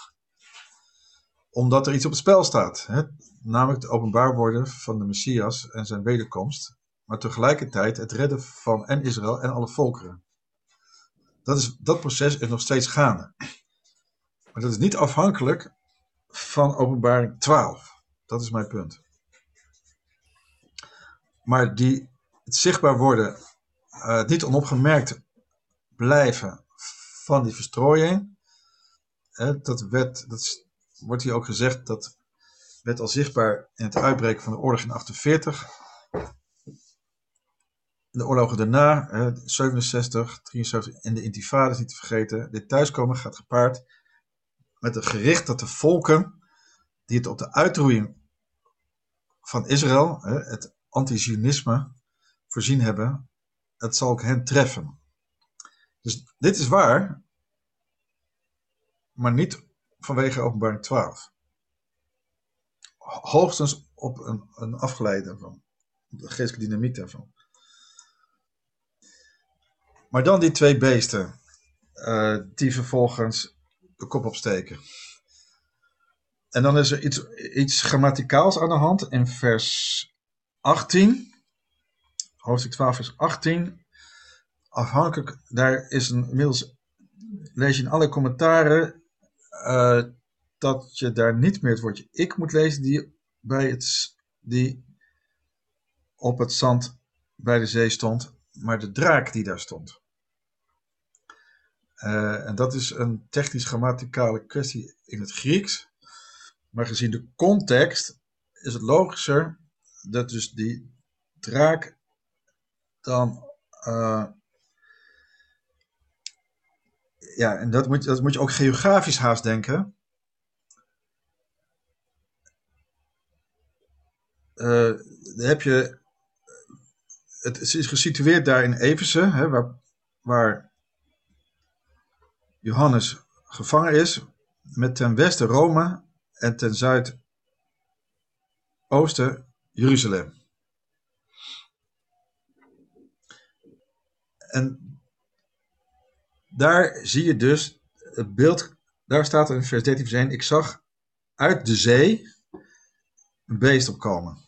Omdat er iets op het spel staat. Hè? Namelijk het openbaar worden van de Messias en zijn wederkomst. Maar tegelijkertijd het redden van en Israël en alle volkeren. Dat, is, dat proces is nog steeds gaande. Maar dat is niet afhankelijk van openbaring 12. Dat is mijn punt. Maar die, het zichtbaar worden uh, niet onopgemerkt blijven van die verstrooiing. dat, werd, dat wordt hier ook gezegd, dat werd al zichtbaar in het uitbreken van de oorlog in 48. De oorlogen daarna, 67, 73 en de intifades niet te vergeten. Dit thuiskomen gaat gepaard met het gericht dat de volken die het op de uitroeiing van Israël, het anti voorzien hebben, het zal ook hen treffen. Dus dit is waar, maar niet vanwege openbaring 12. Hoogstens op een, een afgeleide van de geestelijke dynamiek daarvan. Maar dan die twee beesten, eh, die vervolgens de kop opsteken. En dan is er iets, iets grammaticaals aan de hand in vers 18, hoofdstuk 12, vers 18. Afhankelijk, daar is een, inmiddels, lees je in alle commentaren, eh, dat je daar niet meer het woordje ik moet lezen, die, bij het, die op het zand bij de zee stond, maar de draak die daar stond. Uh, en dat is een technisch-grammaticale kwestie in het Grieks. Maar gezien de context is het logischer dat dus die draak dan. Uh, ja, en dat moet, dat moet je ook geografisch haast denken. Uh, dan heb je. Het is gesitueerd daar in Everse, hè, waar, waar Johannes gevangen is, met ten westen Rome en ten zuidoosten Jeruzalem. En daar zie je dus het beeld, daar staat er in vers 13 vers 1, ik zag uit de zee een beest opkomen.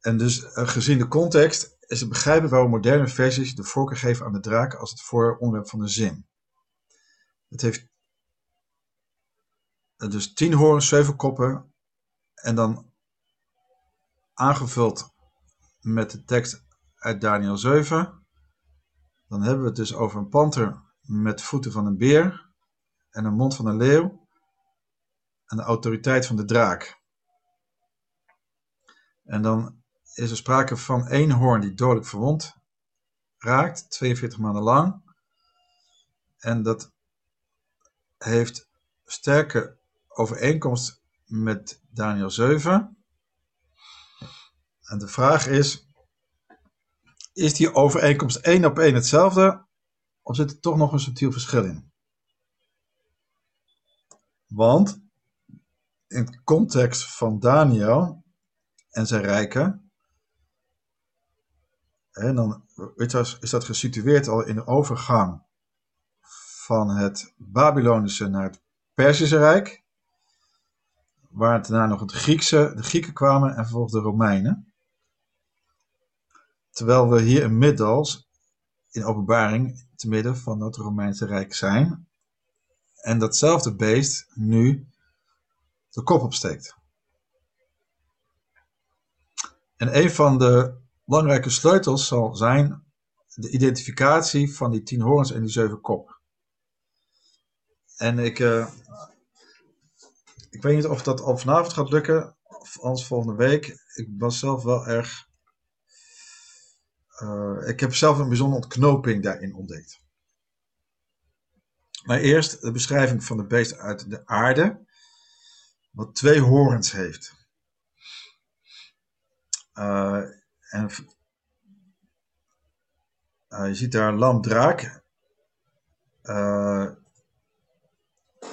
En dus eh, gezien de context is het begrijpen waarom moderne versies de voorkeur geven aan de draak als het vooronderwerp van de zin. Het heeft dus tien horens, zeven koppen en dan aangevuld met de tekst uit Daniel 7. Dan hebben we het dus over een panter met voeten van een beer en een mond van een leeuw en de autoriteit van de draak. En dan is er sprake van één hoorn die dodelijk verwond raakt, 42 maanden lang. En dat heeft sterke overeenkomst met Daniel 7. En de vraag is, is die overeenkomst één op één hetzelfde, of zit er toch nog een subtiel verschil in? Want in het context van Daniel en zijn rijken en dan is dat gesitueerd al in de overgang van het Babylonische naar het Perzische Rijk. Waar daarna nog het Griekse, de Grieken kwamen en vervolgens de Romeinen. Terwijl we hier inmiddels in openbaring te midden van het Romeinse Rijk zijn. En datzelfde beest nu de kop opsteekt. En een van de belangrijke sleutels zal zijn de identificatie van die tien horens en die zeven kop. En ik, uh, ik weet niet of dat al vanavond gaat lukken, of anders volgende week. Ik was zelf wel erg. Uh, ik heb zelf een bijzondere ontknoping daarin ontdekt. Maar eerst de beschrijving van de beest uit de aarde, wat twee horens heeft. Uh, en uh, je ziet daar lamdraak. Uh,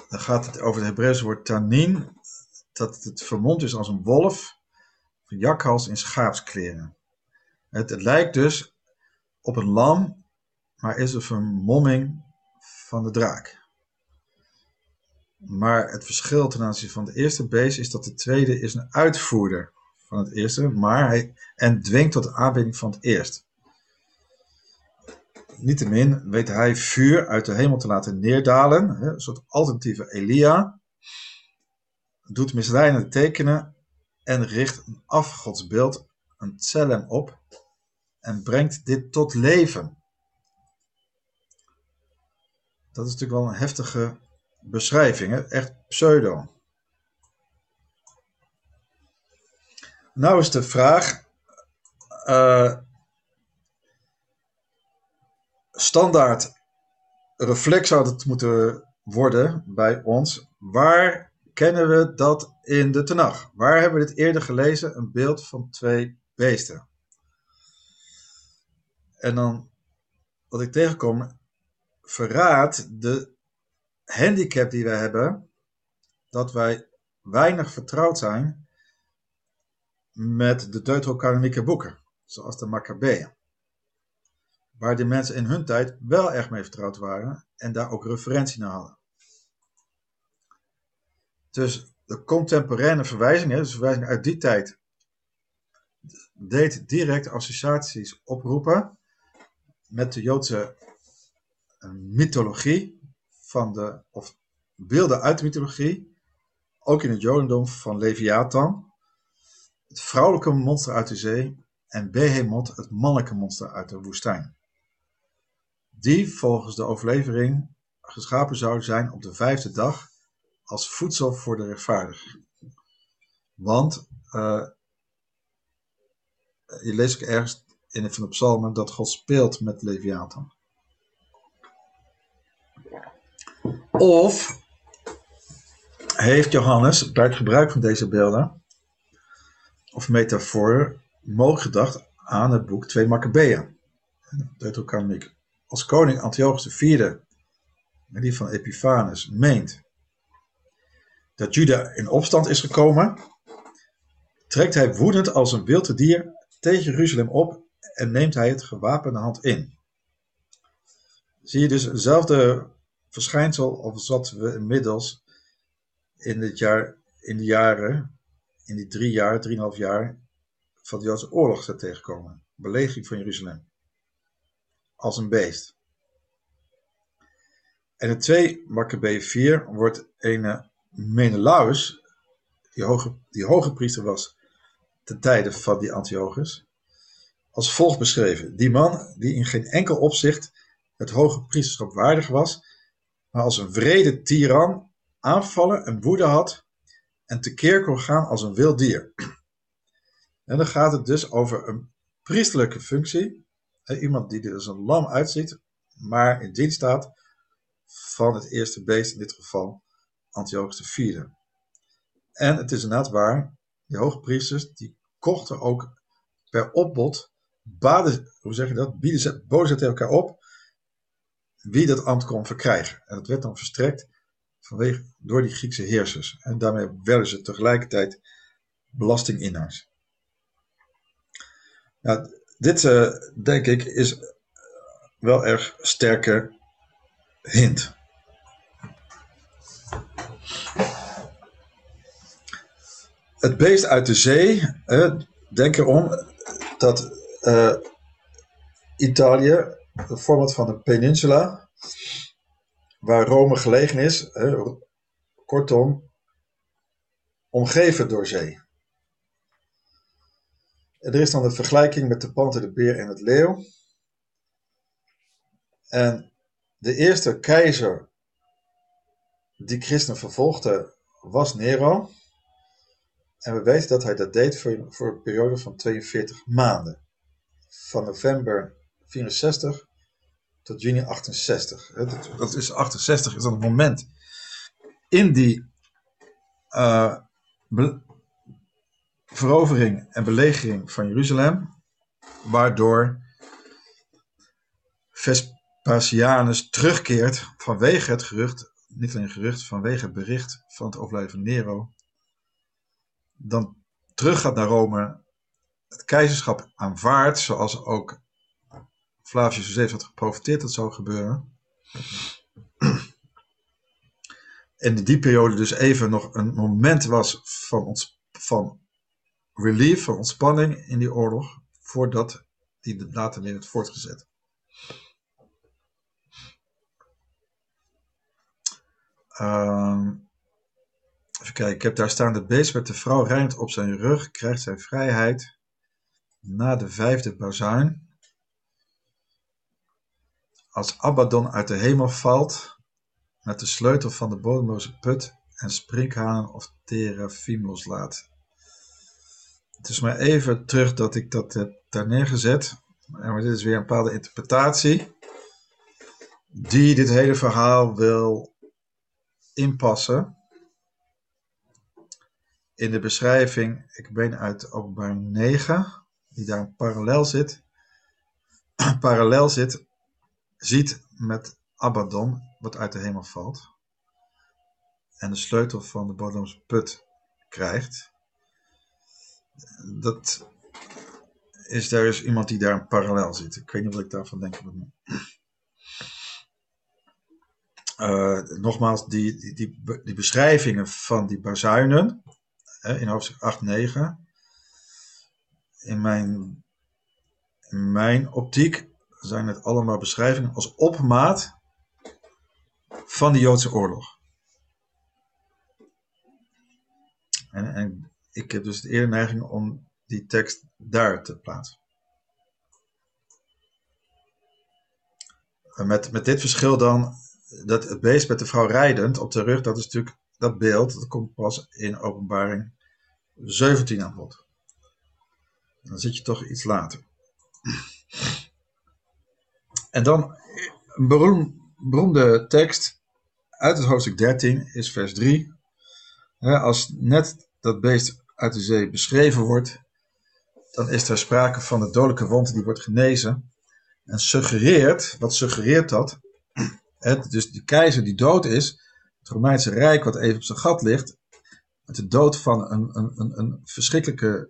dan gaat het over het Hebreeuwse woord tanin. Dat het vermomd is als een wolf. Een jakhals in schaapskleren. Het, lijkt dus op een lam, maar is een vermomming van de draak. Maar het verschil ten aanzien van de eerste beest is dat de tweede is een uitvoerder van het eerste, maar hij en dwingt tot de aanbidding van het eerst. Niettemin weet hij vuur uit de hemel te laten neerdalen, een soort alternatieve Elia, doet misleidende tekenen en richt een afgodsbeeld, een tselem op en brengt dit tot leven. Dat is natuurlijk wel een heftige beschrijving, hè? echt pseudo. Nou is de vraag, uh, standaard reflex zou het moeten worden bij ons. Waar kennen we dat in de Tenach? Waar hebben we dit eerder gelezen? Een beeld van twee beesten. En dan, wat ik tegenkom, verraadt de handicap die wij hebben, dat wij weinig vertrouwd zijn met de deuterocanonieke boeken, zoals de Maccabeeën. Waar die mensen in hun tijd wel erg mee vertrouwd waren en daar ook referentie naar hadden. Dus de contemporaine verwijzing, dus verwijzing uit die tijd, deed direct associaties oproepen met de Joodse mythologie van de, of beelden uit de mythologie, ook in het Jodendom van Leviathan, het vrouwelijke monster uit de zee en Behemoth, het mannelijke monster uit de woestijn. Die volgens de overlevering geschapen zouden zijn op de vijfde dag als voedsel voor de rechtvaardigen. Want uh, je leest ergens in een van de psalmen dat God speelt met Leviathan. Of heeft Johannes bij het gebruik van deze beelden of metaforen mogelijk gedacht aan het boek 2 Maccabeeën, Deuterocanoniek. Als koning Antiochus IV, die van Epiphanes, meent dat Juda in opstand is gekomen, trekt hij woedend als een wild dier tegen Jeruzalem op en neemt hij het gewapende hand in. Zie je dus hetzelfde verschijnsel als wat we inmiddels in, het jaar, in de jaren, in die drie jaar, drieënhalf jaar van de Joodse oorlog zijn tegenkomen. Belegering van Jeruzalem. Als een beest. En in 2 Maccabee 4 wordt een Menelaus, die hoge, die hoge priester was ten tijde van die Antiochus, als volgt beschreven. Die man die in geen enkel opzicht het hoge priesterschap waardig was, maar als een vrede tiran aanvallen en woede had en tekeer kon gaan als een wild dier. En dan gaat het dus over een priesterlijke functie. Iemand die er als een lam uitziet, maar in dienst staat van het eerste beest, in dit geval Antiochus IV. En het is inderdaad waar, die hoogpriesters die kochten ook per opbod, baden, hoe zeg je dat, bieden ze, boden ze tegen elkaar op wie dat ambt kon verkrijgen. En dat werd dan verstrekt vanwege, door die Griekse heersers. En daarmee werden ze tegelijkertijd belastinginnaars. Nou, dit, uh, denk ik, is wel erg sterke hint. Het beest uit de zee, uh, denk erom dat uh, Italië, de van een peninsula, waar Rome gelegen is, kortom, omgeven door zee. Er is dan de vergelijking met de panter, de beer en het leeuw. En de eerste keizer die christenen vervolgde was Nero. En we weten dat hij dat deed voor, voor een periode van 42 maanden. Van november 64 tot juni 68. Dat is 68 is dan het moment in die uh, verovering en belegering van Jeruzalem, waardoor Vespasianus terugkeert vanwege het gerucht, niet alleen gerucht, vanwege het bericht van het overlijden van Nero, dan terug gaat naar Rome, het keizerschap aanvaardt, zoals ook Flavius Josephus had geprofiteerd dat zou gebeuren. En in die periode dus even nog een moment was van, ons, van relief, van ontspanning in die oorlog, voordat die later weer werd voortgezet. Um, Even kijken, ik heb daar staan. De beest met de vrouw rijdt op zijn rug, krijgt zijn vrijheid na de vijfde bazuin. Als Abaddon uit de hemel valt, met de sleutel van de bodemloze put en sprinkhanen of terafim loslaat. Het is maar even terug dat ik dat heb daar neergezet. Maar dit is weer een bepaalde interpretatie die dit hele verhaal wil inpassen in de beschrijving, ik ben uit openbaar 9, die daar parallel zit, parallel zit, ziet met Abaddon, wat uit de hemel valt. En de sleutel van de bodemse put krijgt. Dat is, daar is iemand die daar een parallel ziet. Ik weet niet wat ik daarvan denk. Uh, nogmaals, die, die, die, die, beschrijvingen van die bazuinen in hoofdstuk 8, 9. In mijn, in mijn optiek zijn het allemaal beschrijvingen als opmaat van de Joodse oorlog. En, en ik heb dus de eerder neiging om die tekst daar te plaatsen. Met, met dit verschil dan, dat het beest met de vrouw rijdend op de rug, dat is natuurlijk dat beeld, dat komt pas in openbaring 17 aan bod. Dan zit je toch iets later. En dan een beroem, beroemde tekst uit het hoofdstuk 13 is vers 3. Als net dat beest uit de zee beschreven wordt, dan is er sprake van de dodelijke wond die wordt genezen. En suggereert, wat suggereert dat? Het, dus de keizer die dood is, het Romeinse Rijk wat even op zijn gat ligt, met de dood van een, een, een, een verschrikkelijke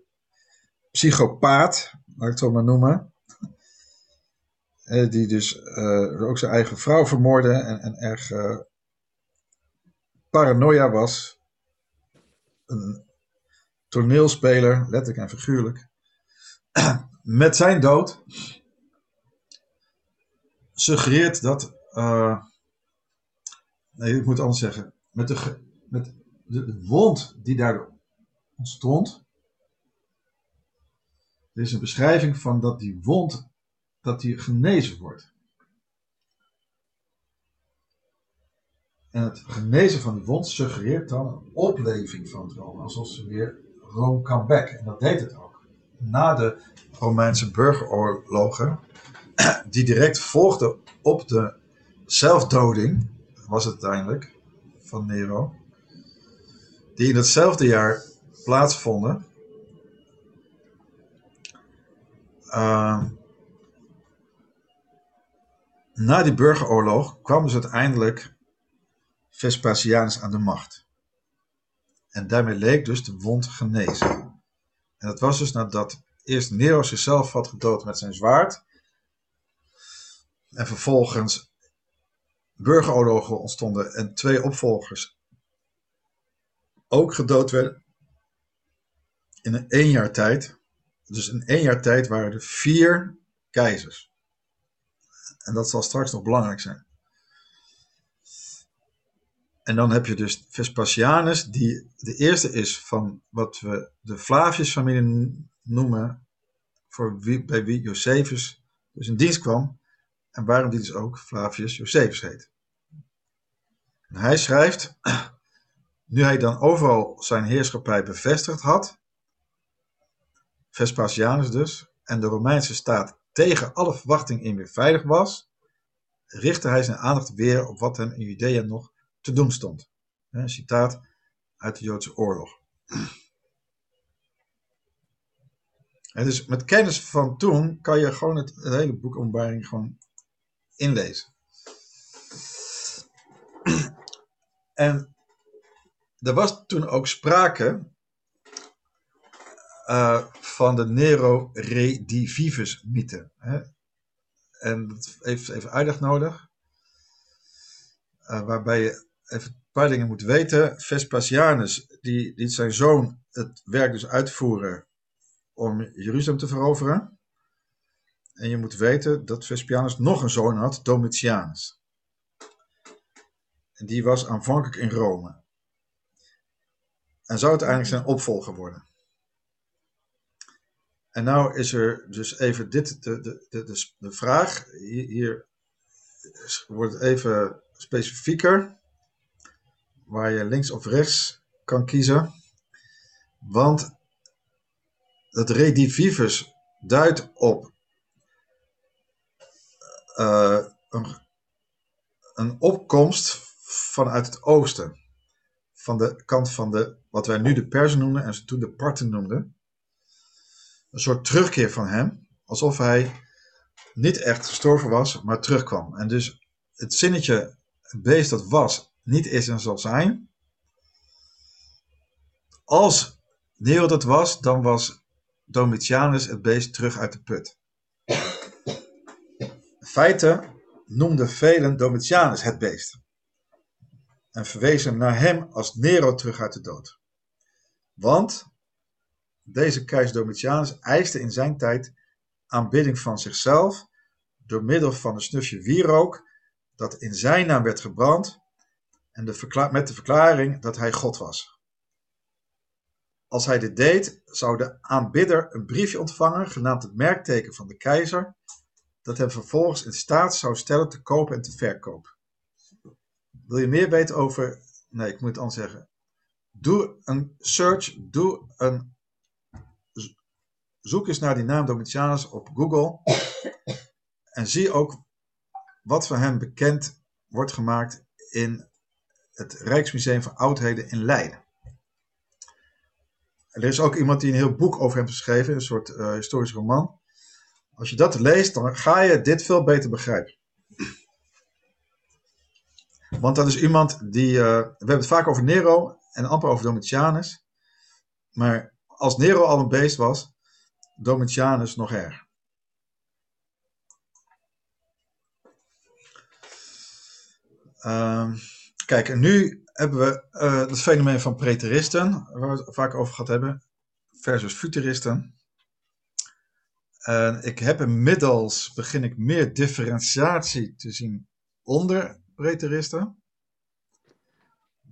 psychopaat, laat ik het zo maar noemen. Die dus uh, ook zijn eigen vrouw vermoordde en, erg uh, paranoia was. Een toneelspeler, letterlijk en figuurlijk. met zijn dood suggereert dat. Uh, nee, ik moet anders zeggen. Met de, met de, wond die daar ontstond. Er is een beschrijving van dat die wond dat die genezen wordt. En het genezen van die wond suggereert dan een opleving van Rome, alsof ze weer Rome come back. En dat deed het ook na de Romeinse burgeroorlogen, die direct volgden op de zelfdoding, was het uiteindelijk, van Nero, die in hetzelfde jaar plaatsvonden. Uh, na die burgeroorlog kwam dus uiteindelijk Vespasianus aan de macht. En daarmee leek dus de wond genezen. En dat was dus nadat eerst Nero zichzelf had gedood met zijn zwaard. En vervolgens burgeroorlogen ontstonden en twee opvolgers ook gedood werden. In een één jaar tijd. Dus in één jaar tijd waren er vier keizers. En dat zal straks nog belangrijk zijn. En dan heb je dus Vespasianus, die de eerste is van wat we de Flavius-familie noemen, voor bij wie Josephus dus in dienst kwam. En waarom die dus ook Flavius Josephus heet. En hij schrijft, nu hij dan overal zijn heerschappij bevestigd had, Vespasianus dus, en de Romeinse staat tegen alle verwachting in weer veilig was, richtte hij zijn aandacht weer op wat hem in Judea nog te doen stond. Een citaat uit de Joodse oorlog. En dus met kennis van toen kan je gewoon het, hele boek Openbaring gewoon inlezen. En er was toen ook sprake uh, van de Nero Redivivus mythe. En dat heeft even uitleg nodig. Uh, waarbij je even een paar dingen moet weten. Vespasianus, die liet zijn zoon het werk dus uitvoeren om Jeruzalem te veroveren. En je moet weten dat Vespasianus nog een zoon had, Domitianus. En die was aanvankelijk in Rome. En zou uiteindelijk zijn opvolger worden. En nou is er dus even dit, de, de, de, de, vraag, hier, hier wordt het even specifieker waar je links of rechts kan kiezen. Want het redivivus duidt op uh, een, een opkomst vanuit het oosten. Van de kant van de, wat wij nu de Persen noemden en ze toen de Parten noemden. Een soort terugkeer van hem, alsof hij niet echt gestorven was, maar terugkwam. En dus het zinnetje beest dat was, niet is en zal zijn. Als Nero dat was, dan was Domitianus het beest terug uit de put. In feite noemden velen Domitianus het beest en verwezen naar hem als Nero terug uit de dood. Want deze keizer Domitianus eiste in zijn tijd aanbidding van zichzelf door middel van een snufje wierook dat in zijn naam werd gebrand en de met de verklaring dat hij God was. Als hij dit deed, zou de aanbidder een briefje ontvangen, genaamd het merkteken van de keizer, dat hem vervolgens in staat zou stellen te kopen en te verkopen. Wil je meer weten over. Nee, ik moet het anders zeggen. Doe een search, doe een. Zoek eens naar die naam Domitianus op Google. En zie ook wat van hem bekend wordt gemaakt in het Rijksmuseum van Oudheden in Leiden. er is ook iemand die een heel boek over hem geschreven, een soort uh, historisch roman. Als je dat leest, dan ga je dit veel beter begrijpen. Want dat is iemand die. Uh, we hebben het vaak over Nero en amper over Domitianus. Maar als Nero al een beest was, Domitianus nog erg. Uh, kijk, nu hebben we het fenomeen van preteristen, waar we het vaak over gehad hebben, versus futuristen. En ik heb inmiddels, begin ik meer differentiatie te zien onder preteristen.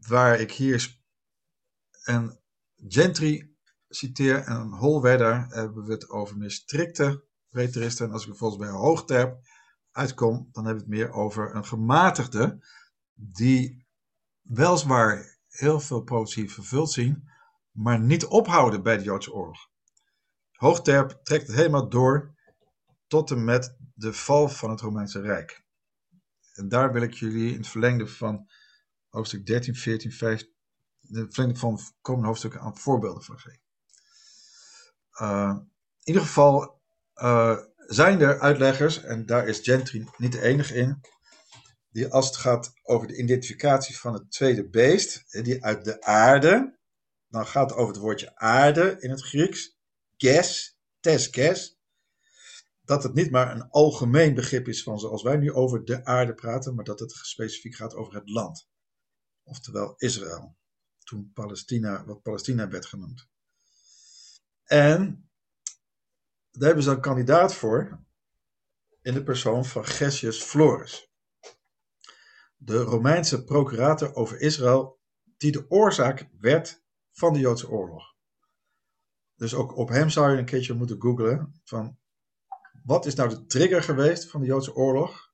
Waar ik hier een Gentry citeer en een Holwerder hebben we het over meer strikte preteristen. En als ik bijvoorbeeld bij een hoogterp uitkom, dan hebben we het meer over een gematigde die weliswaar heel veel profetie vervuld zien, maar niet ophouden bij de Joodse oorlog. Hoogterp trekt het helemaal door tot en met de val van het Romeinse Rijk. En daar wil ik jullie in het verlengde van hoofdstuk 13, 14, 15, de verlengde van komende hoofdstukken aan voorbeelden van geven. Uh, in ieder geval uh, zijn er uitleggers, en daar is Gentry niet de enige in, die als het gaat over de identificatie van het tweede beest, die uit de aarde, dan gaat het over het woordje aarde in het Grieks, ges, tes ges, dat het niet maar een algemeen begrip is van zoals wij nu over de aarde praten, maar dat het specifiek gaat over het land. Oftewel Israël. Toen Palestina, wat Palestina werd genoemd. En daar hebben ze een kandidaat voor in de persoon van Gessius Florus. De Romeinse procurator over Israël, die de oorzaak werd van de Joodse oorlog. Dus ook op hem zou je een keertje moeten googlen van wat is nou de trigger geweest van de Joodse oorlog?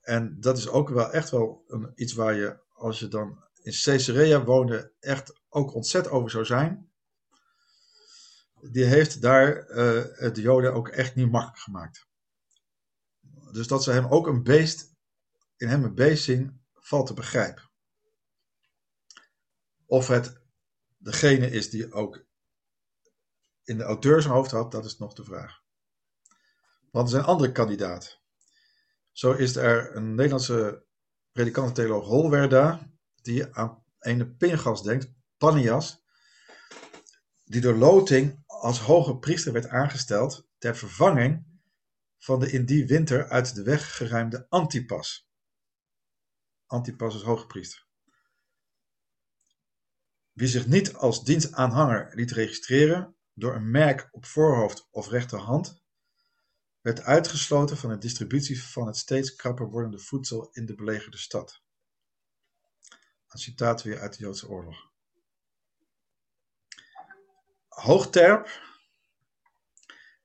En dat is ook wel echt wel een, iets waar je, als je dan in Caesarea woonde, echt ook ontzet over zou zijn. Die heeft daar uh, de Joden ook echt niet makkelijk gemaakt. Dus dat ze hem ook een beest, in hem een zien, valt te begrijpen. Of het degene is die ook in de auteur zijn hoofd had, dat is nog de vraag. Want er zijn andere kandidaten. Zo is er een Nederlandse predikant theoloog Holwerda, die aan een Pingas denkt, Panias, die door loting als hoge priester werd aangesteld ter vervanging van de in die winter uit de weg geruimde Antipas. Antipas is hoge priester. Wie zich niet als dienstaanhanger liet registreren door een merk op voorhoofd of rechterhand, werd uitgesloten van de distributie van het steeds krapper wordende voedsel in de belegerde stad. Een citaat weer uit de Joodse oorlog. Hoogterp,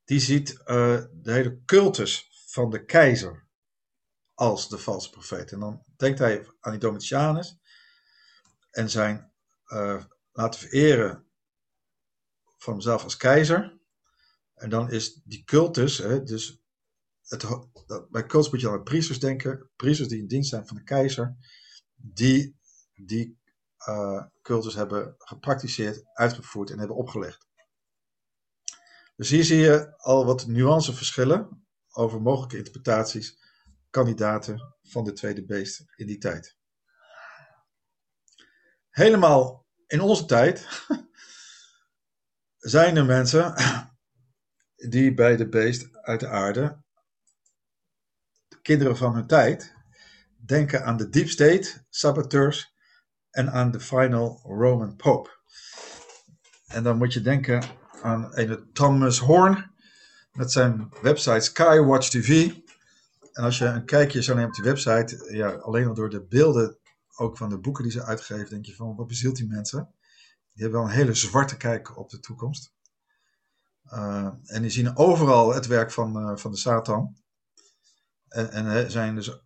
die ziet uh, de hele cultus van de keizer als de valse profeet. En dan denkt hij aan die Domitianus en zijn uh, laten vereren van hemzelf als keizer. En dan is die cultus, hè, dus het, bij cultus moet je aan priesters denken, priesters die in dienst zijn van de keizer, die die uh, cultus hebben gepraktiseerd, uitgevoerd en hebben opgelegd. Dus hier zie je al wat nuanceverschillen over mogelijke interpretaties kandidaten van de tweede beest in die tijd. Helemaal in onze tijd zijn er mensen die bij de beest uit de aarde, de kinderen van hun tijd, denken aan de deep state, saboteurs en aan de final Roman Pope. En dan moet je denken aan een Thomas Horn met zijn website Skywatch TV. En als je een kijkje zou nemen op die website, ja, alleen al door de beelden, ook van de boeken die ze uitgeven, denk je van wat bezielt die mensen? Die hebben wel een hele zwarte kijk op de toekomst. Uh, en die zien overal het werk van, uh, van de Satan. En, en zijn dus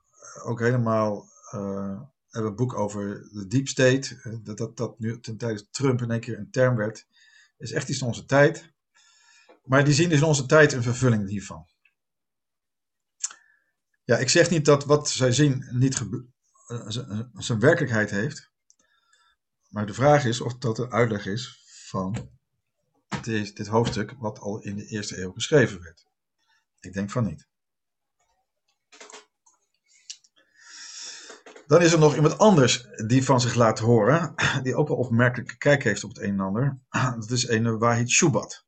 ook helemaal uh, hebben een boek over de deep state. Dat, dat dat nu ten tijde Trump in één keer een term werd. Is echt iets van onze tijd. Maar die zien dus in onze tijd een vervulling hiervan. Ja, ik zeg niet dat wat zij zien niet zijn werkelijkheid heeft. Maar de vraag is of dat een uitleg is van dit, dit hoofdstuk wat al in de eerste eeuw geschreven werd. Ik denk van niet. Dan is er nog iemand anders die van zich laat horen, die ook wel opmerkelijke kijk heeft op het een en ander. Dat is een Wahid Shubat.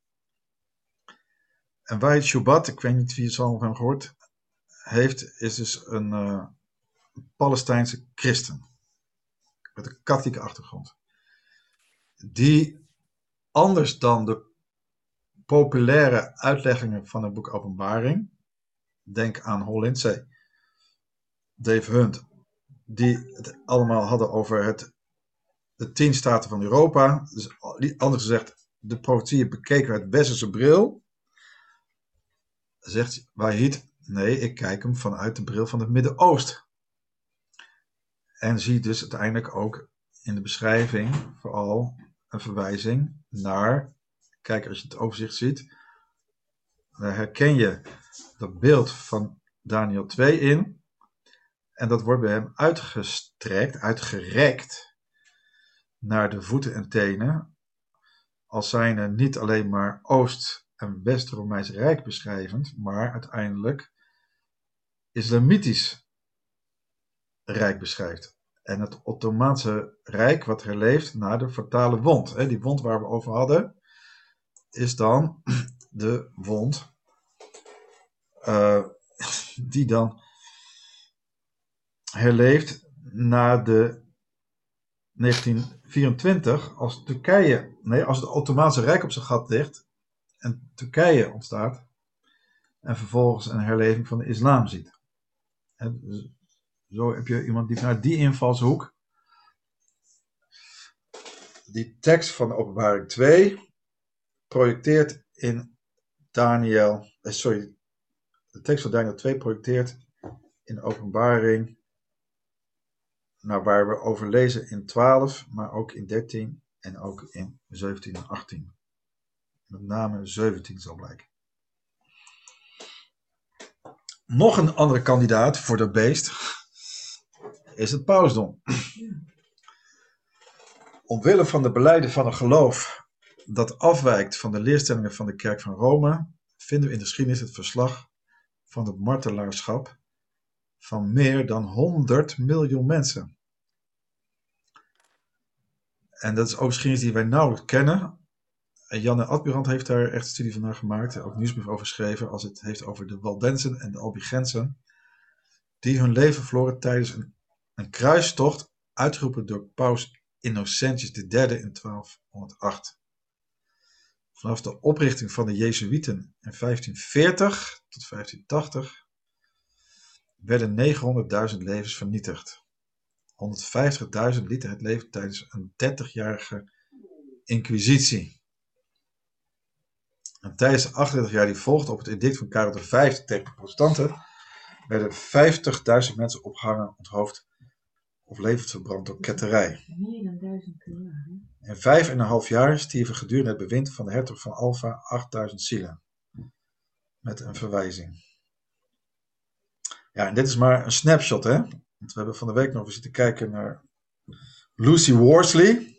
En Wahid Shubat, ik weet niet wie het al van gehoord heeft, is dus een uh, Palestijnse christen. Met een katholieke achtergrond. Die anders dan de populaire uitleggingen van het boek Openbaring, denk aan Hol Lindsey, Dave Hunt, die het allemaal hadden over het, de tien staten van Europa. Dus anders gezegd, de profetieën bekeken uit westerse bril. Zegt Wahid, nee, ik kijk hem vanuit de bril van het Midden-Oosten. En zie dus uiteindelijk ook in de beschrijving vooral een verwijzing naar, kijk als je het overzicht ziet, daar herken je dat beeld van Daniel 2 in. En dat wordt bij hem uitgestrekt, uitgerekt naar de voeten en tenen, als zijn er niet alleen maar Oost- en West-Romeins Rijk beschrijvend, maar uiteindelijk Islamitisch Rijk beschrijft. En het Ottomaanse Rijk, wat herleeft na de fatale wond. Die wond waar we over hadden, is dan de wond uh, die dan herleeft na de 1924, als Turkije, nee, als het Ottomaanse Rijk op zijn gat ligt en Turkije ontstaat en vervolgens een herleving van de islam ziet. En dus zo heb je iemand die naar die invalshoek die tekst van de openbaring 2 projecteert in Daniel, eh, sorry, de tekst van Daniel 2 projecteert in de openbaring nou, waar we over lezen in 12, maar ook in 13 en ook in 17 en 18. Met name 17 zal blijken. Nog een andere kandidaat voor dat beest is het pausdom. Omwille van de beleiden van een geloof dat afwijkt van de leerstellingen van de kerk van Rome, vinden we in de geschiedenis het verslag van het martelaarschap van meer dan 100 miljoen mensen. En dat is ook geschiedenis die wij nauwelijks kennen. En Janne Adburant heeft daar echt een studie van gemaakt, ook nieuwsbrief over geschreven, als het heeft over de Waldensen en de Albigensen, die hun leven verloren tijdens een, een kruistocht, uitgeroepen door paus Innocentius III in 1208. Vanaf de oprichting van de Jezuïeten in 1540 tot 1580 werden 900.000 levens vernietigd. 150.000 lieten het leven tijdens een 30-jarige inquisitie. En tijdens de 38 jaar die volgden op het edict van Karel V tegen de protestanten werden 50.000 mensen opgehangen, onthoofd of levend verbrand door ketterij. Meer dan jaar. In vijf en een half jaar stierven gedurende het bewind van de hertog van Alfa 8000 zielen. Met een verwijzing. Ja, en dit is maar een snapshot, hè? Want we hebben van de week nog eens zitten kijken naar Lucy Worsley.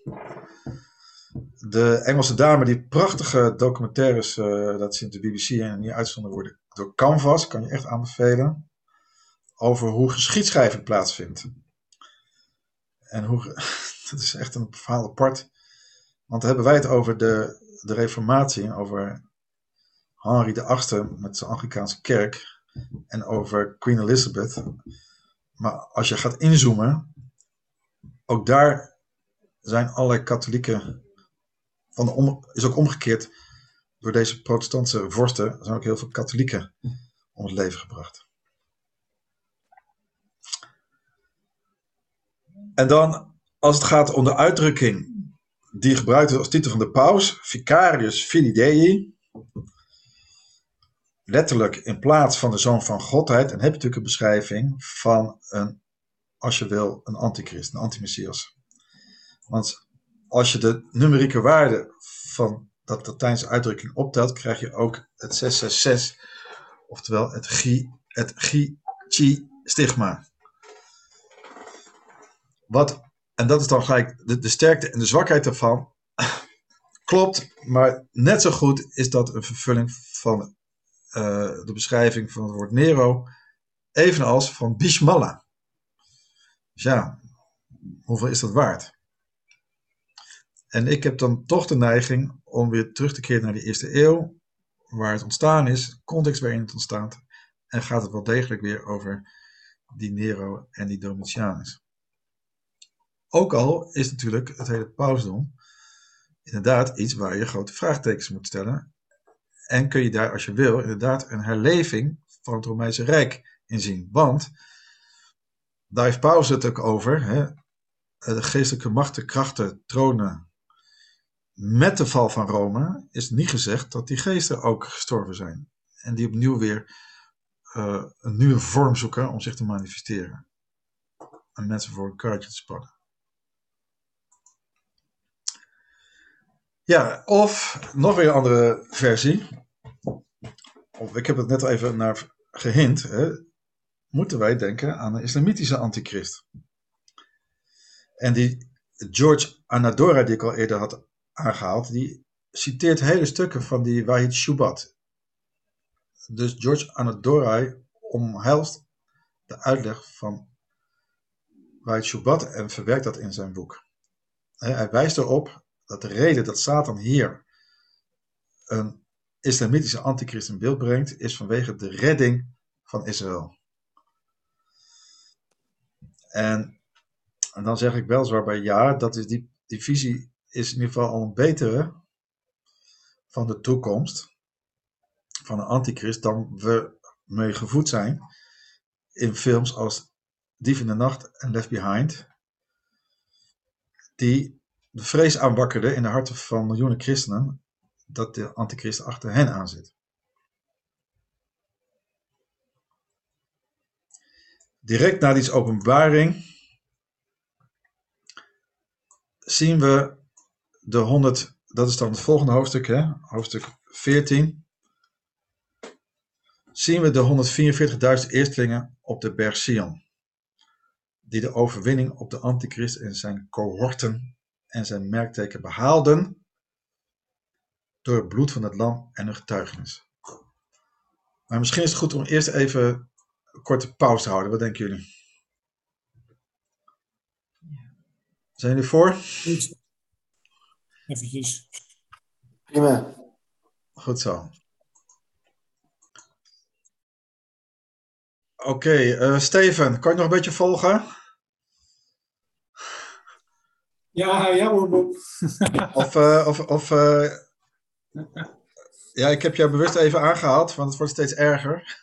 De Engelse dame die prachtige documentaires uh, laat zien op de BBC en hier uitzonden worden door Canvas. Kan je echt aanbevelen. over hoe geschiedschrijving plaatsvindt. En hoe, dat is echt een verhaal apart. Want dan hebben wij het over de, de reformatie, over Henry VIII met zijn Anglikaanse kerk en over Queen Elizabeth. Maar als je gaat inzoomen, ook daar zijn allerlei katholieken, van is ook omgekeerd, door deze protestantse vorsten zijn ook heel veel katholieken om het leven gebracht. En dan, als het gaat om de uitdrukking die gebruikt wordt als titel van de paus, Vicarius Filii Dei, letterlijk in plaats van de zoon van godheid, dan heb je natuurlijk een beschrijving van een, als je wil, een antichrist, een antimessias. Want als je de numerieke waarde van dat Latijnse uitdrukking optelt, krijg je ook het 666, oftewel het chi, het chi, chi stigma. Wat, en dat is dan gelijk de, de sterkte en de zwakheid daarvan. Klopt, maar net zo goed is dat een vervulling van uh, de beschrijving van het woord Nero, evenals van Bishmallah. Dus ja, hoeveel is dat waard? En ik heb dan toch de neiging om weer terug te keren naar die eerste eeuw, waar het ontstaan is, context waarin het ontstaat, en gaat het wel degelijk weer over die Nero en die Domitianus. Ook al is natuurlijk het hele pausdom inderdaad iets waar je grote vraagtekens moet stellen. En kun je daar, als je wil, inderdaad een herleving van het Romeinse Rijk in zien. Want daar heeft Paulus het ook over. Hè? De geestelijke machten, krachten, tronen. Met de val van Rome is niet gezegd dat die geesten ook gestorven zijn. En die opnieuw weer uh, een nieuwe vorm zoeken om zich te manifesteren. En mensen voor een kaartje te spannen. Ja, of nog weer een andere versie. Of ik heb het net even naar gehint. Hè, moeten wij denken aan een islamitische antichrist. En die George Anadora, die ik al eerder had aangehaald, die citeert hele stukken van die Wahid Shubat. Dus George Anadora omhelst de uitleg van Wahid Shubat en verwerkt dat in zijn boek. Hij wijst erop dat de reden dat Satan hier een islamitische antichrist in beeld brengt, is vanwege de redding van Israël. En, en dan zeg ik wel zwaar bij ja, dat is die, die visie is in ieder geval al een betere van de toekomst van een antichrist dan we mee gevoed zijn in films als Dief in de Nacht en Left Behind, die de vrees aanwakkerde in de harten van miljoenen christenen dat de antichrist achter hen aan zit. Direct na die openbaring zien we de 100, dat is dan het volgende hoofdstuk, hè? hoofdstuk 14. Zien we de 144.000 eerstelingen op de berg Sion, die de overwinning op de antichrist en zijn cohorten en zijn merkteken behaalden door het bloed van het lam en een getuigenis. Maar misschien is het goed om eerst even een korte pauze te houden. Wat denken jullie? Zijn jullie voor? Goed. Eventjes. Prima. Goed zo. Oké, eh, Steven, kan je nog een beetje volgen? Ja, ja hoor, Bob. Of, uh, of, of uh, ja, ik heb jou bewust even aangehaald, want het wordt steeds erger.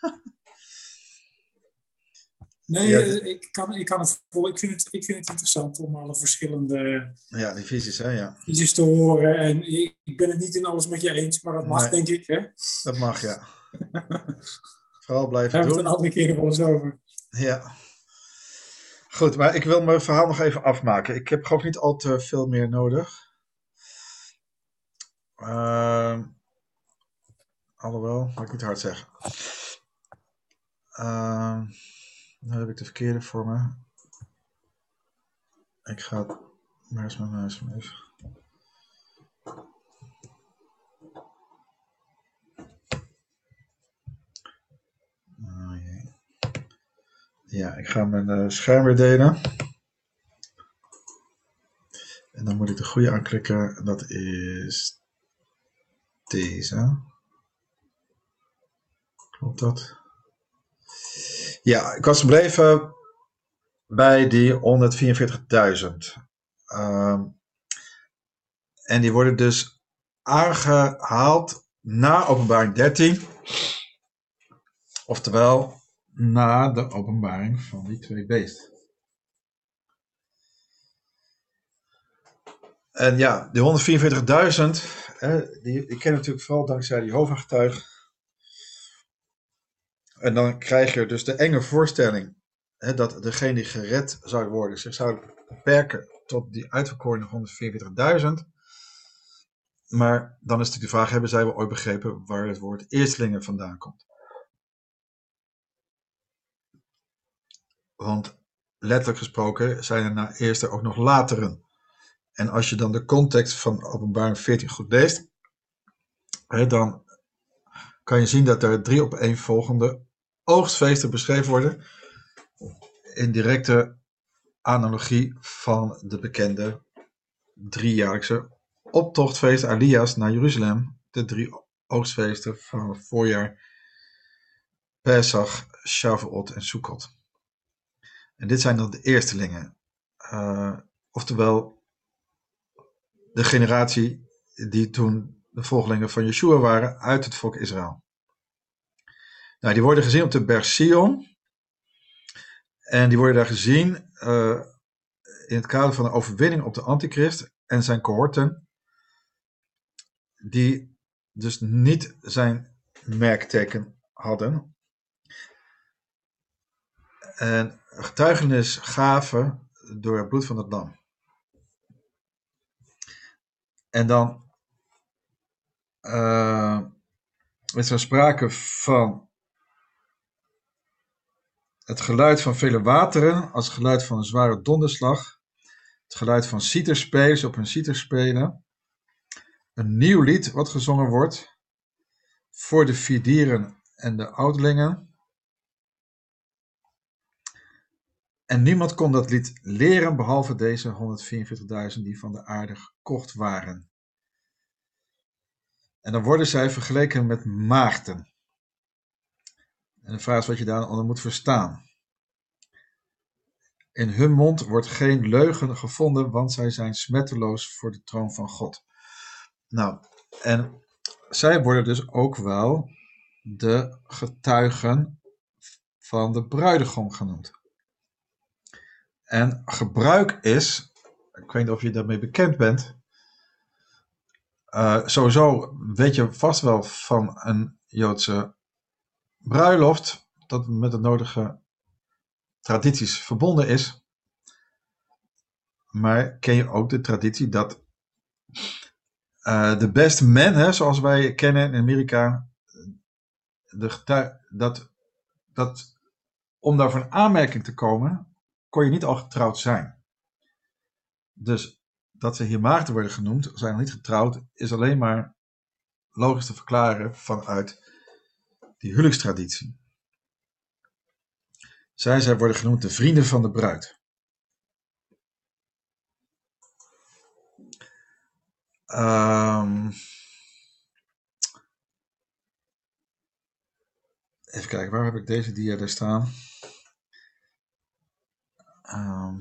Nee, ja. ik, kan, ik kan het volgen. Ik vind het, ik vind het interessant om alle verschillende ja, die visies, hè, ja. visies te horen. En ik, ben het niet in alles met je eens, maar dat mag, nee, denk ik. Hè? Dat mag, ja. Vooral blijven Daar doen. hebben we het een andere keer wel eens over. Ja. Goed, maar ik wil mijn verhaal nog even afmaken. Ik heb gewoon niet al te veel meer nodig. Uh, alhoewel, mag ik niet hard zeggen. Uh, nu heb ik de verkeerde voor me. Ik ga. Waar is mijn muis even? Ja, ik ga mijn eh, scherm weer delen. En dan moet ik de goede aanklikken. Dat is deze. Klopt dat? Ja, ik was gebleven bij die 144.000. Ehm, en die worden dus aangehaald na openbaring 13. Oftewel na de openbaring van die twee beesten. En ja, die 144.000, hè, die, die ken natuurlijk vooral dankzij die Jehovah-getuigen. En dan krijg je dus de enge voorstelling hè, dat degene die gered zou worden zich zou beperken tot die uitverkorene 144.000. Maar dan is natuurlijk de vraag, hebben zij wel ooit begrepen waar het woord eerstelingen vandaan komt? Want letterlijk gesproken zijn er na eerste ook nog lateren. En als je dan de context van openbaring 14 goed leest, hè, dan kan je zien dat er drie op één volgende oogstfeesten beschreven worden. In directe analogie van de bekende driejaarlijkse optochtfeest Alias naar Jeruzalem. De drie oogstfeesten van het voorjaar Pesach, Shavuot en Sukkot. En dit zijn dan de eerstelingen. Uh, oftewel de generatie die toen de volgelingen van Yeshua waren uit het volk Israël. Nou, die worden gezien op de berg Sion. En die worden daar gezien uh, in het kader van de overwinning op de antichrist en zijn cohorten. Die dus niet zijn merkteken hadden. En getuigenis gaven door het bloed van het lam. En dan uh, is er sprake van het geluid van vele wateren als geluid van een zware donderslag. Het geluid van citerspelers op een citer spelen. Een nieuw lied wat gezongen wordt voor de vier dieren en de ouderlingen. En niemand kon dat lied leren behalve deze 144.000 die van de aarde gekocht waren. En dan worden zij vergeleken met maagden. En de vraag is wat je daaronder moet verstaan. In hun mond wordt geen leugen gevonden, want zij zijn smetteloos voor de troon van God. Nou, en zij worden dus ook wel de getuigen van de bruidegom genoemd. En gebruik is, ik weet niet of je daarmee bekend bent, uh, sowieso weet je vast wel van een Joodse bruiloft dat met de nodige tradities verbonden is. Maar ken je ook de traditie dat uh, de best men, hè, zoals wij kennen in Amerika, de, dat, dat om daar een aanmerking te komen, kon je niet al getrouwd zijn. Dus dat ze hier maagden worden genoemd, zijn nog niet getrouwd, is alleen maar logisch te verklaren vanuit die huwelijkstraditie. Zij, zij worden genoemd de vrienden van de bruid. Um, even kijken, waar heb ik deze dia daar staan? Um,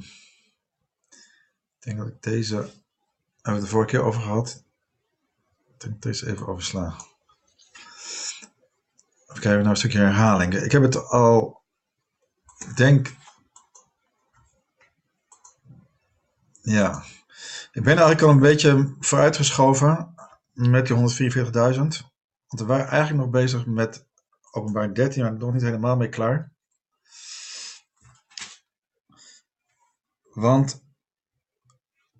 ik denk dat ik deze, hebben we het de vorige keer over gehad. Ik denk deze even overslaan. Even kijken, nou een stukje herhaling. Ik heb het al, ik denk, ja. Ik ben eigenlijk al een beetje vooruitgeschoven met die 144.000. Want we waren eigenlijk nog bezig met openbaar 13, maar nog niet helemaal mee klaar. Want,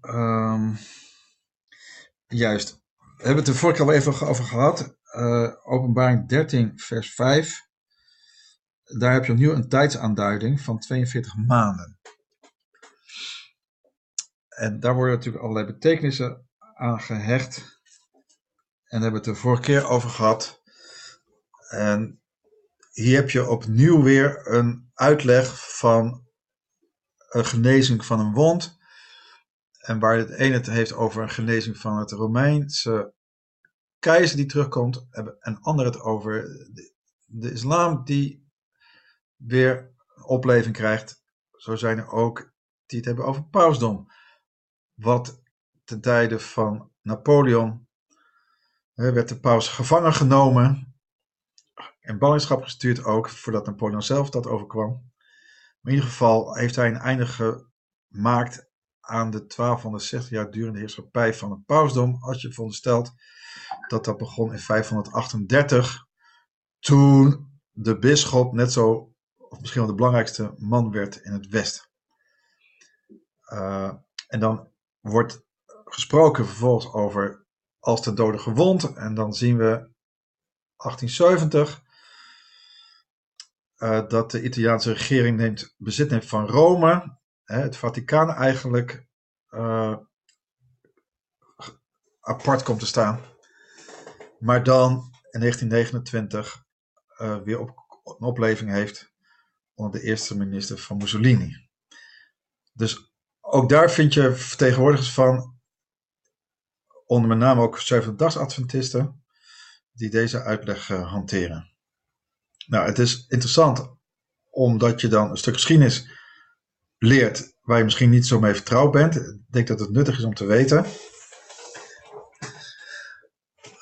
um, juist, we hebben het er vorige keer al even over gehad. Uh, openbaring 13, vers 5. Daar heb je opnieuw een tijdsaanduiding van 42 maanden. En daar worden natuurlijk allerlei betekenissen aan gehecht. En hebben we het de vorige keer over gehad. En hier heb je opnieuw weer een uitleg van een genezing van een wond. En waar het ene het heeft over een genezing van het Romeinse keizer die terugkomt. En een ander het over de, de islam die weer opleving krijgt. Zo zijn er ook die het hebben over pausdom. Wat ten tijde van Napoleon hè, werd de paus gevangen genomen. In ballingschap gestuurd ook, voordat Napoleon zelf dat overkwam. In ieder geval heeft hij een einde gemaakt aan de 1260 jaar durende heerschappij van het pausdom. Als je veronderstelt dat dat begon in 538, toen de bisschop net zo, of misschien wel de belangrijkste man werd in het Westen. Uh, en dan wordt gesproken vervolgens over als de dode gewond. En dan zien we 1870 uh, dat de Italiaanse regering neemt, bezit neemt van Rome. Hè, het Vaticaan eigenlijk uh, apart komt te staan. Maar dan in 1929 uh, weer op, een opleving heeft onder de eerste minister van Mussolini. Dus ook daar vind je vertegenwoordigers van, onder met name ook Adventisten, die deze uitleg uh, hanteren. Nou, het is interessant omdat je dan een stuk geschiedenis leert waar je misschien niet zo mee vertrouwd bent. Ik denk dat het nuttig is om te weten.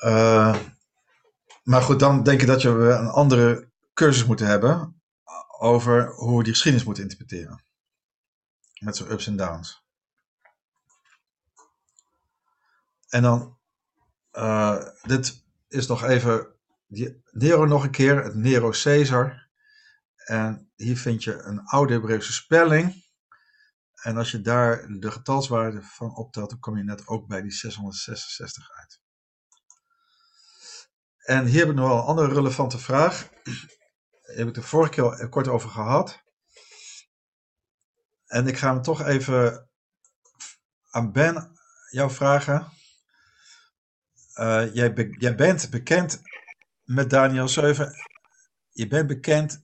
Uh, maar goed, dan denk ik dat je een andere cursus moeten hebben over hoe we die geschiedenis moeten interpreteren. Met zijn ups en downs. En dan, uh, dit is nog even die Nero nog een keer, het Nero Caesar. En hier vind je een oude Hebreeuwse spelling. En als je daar de getalswaarde van optelt, dan kom je net ook bij die 666 uit. En hier heb ik nog wel een andere relevante vraag. Daar heb ik de vorige keer kort over gehad. En ik ga hem toch even aan Ben jou vragen. Uh, jij, jij bent bekend met Daniel 7. Je bent bekend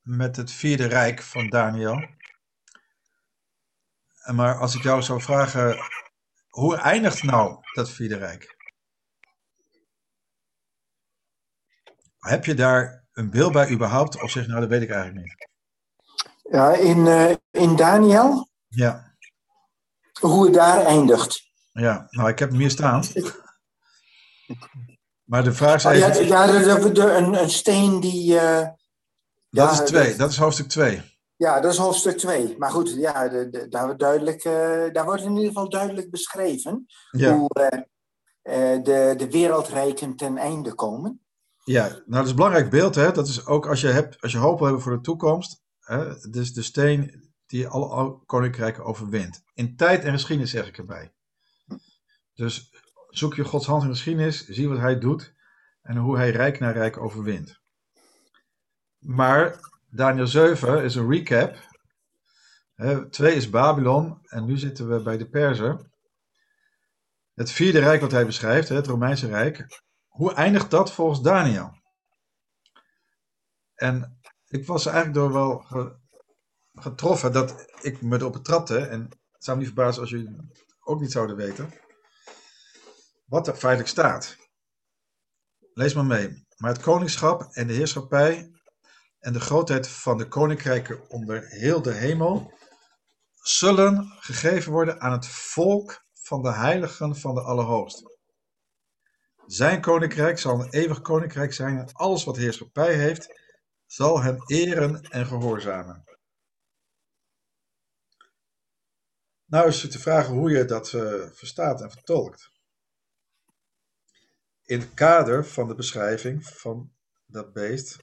met het vierde rijk van Daniel. Maar als ik jou zou vragen, hoe eindigt nou dat vierde rijk? Heb je daar een beeld bij überhaupt? Of zeg nou, dat weet ik eigenlijk niet. Ja, in, uh, in Daniel? Ja. Hoe het daar eindigt. Ja, nou ik heb hem hier staan. Maar de vraag is oh, even... Ja, ja de, de, een, een steen die... Uh, dat ja, is twee, dat is hoofdstuk 2. Ja, dat is hoofdstuk 2. Maar goed, ja, de, de, daar, wordt duidelijk, uh, daar wordt in ieder geval duidelijk beschreven ja. hoe uh, uh, de, de wereldrijken ten einde komen. Ja, nou dat is een belangrijk beeld. Hè? Dat is ook als je, hebt, als je hoop wil hebben voor de toekomst. Hè? Dus de steen die alle koninkrijken overwint. In tijd en geschiedenis zeg ik erbij. Dus zoek je Gods hand in geschiedenis, zie wat hij doet en hoe hij rijk na rijk overwint. Maar Daniel 7 is een recap. He, twee is Babylon en nu zitten we bij de Perzen. Het vierde rijk wat hij beschrijft, het Romeinse Rijk. Hoe eindigt dat volgens Daniel? En ik was eigenlijk door wel getroffen dat ik me erop betrapte. En het zou me niet verbazen als jullie ook niet zouden weten. Wat er feitelijk staat. Lees maar mee. Maar het koningschap en de heerschappij en de grootheid van de koninkrijken onder heel de hemel zullen gegeven worden aan het volk van de heiligen van de Allerhoogste. Zijn koninkrijk zal een eeuwig koninkrijk zijn en alles wat heerschappij heeft, zal hem eren en gehoorzamen. Nou is het te vragen hoe je dat uh, verstaat en vertolkt. In het kader van de beschrijving van dat beest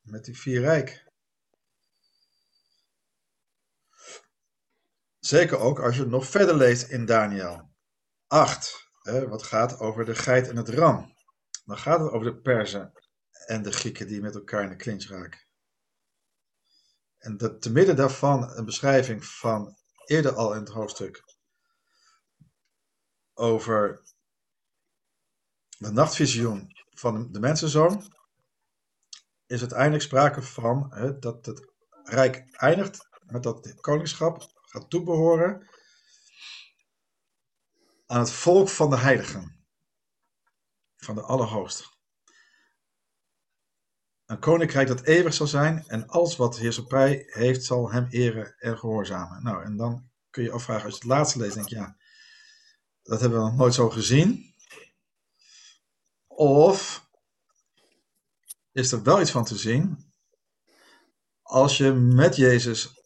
met die vier rijk. Zeker ook als je nog verder leest in Daniel 8, wat gaat over de geit en het ram. Dan gaat het over de Perzen en de Grieken die met elkaar in de clinch raken. En dat, te midden daarvan een beschrijving van eerder al in het hoofdstuk over de nachtvisioen van de mensenzoon is uiteindelijk sprake van dat het rijk eindigt, met dat koningschap, gaat toebehoren aan het volk van de heiligen. Van de Allerhoogste. Een koninkrijk dat eeuwig zal zijn en alles wat heerschappij heeft zal hem eren en gehoorzamen. Nou, en dan kun je afvragen, als je het laatste leest, denk je, ja, dat hebben we nog nooit zo gezien. Of is er wel iets van te zien als je met Jezus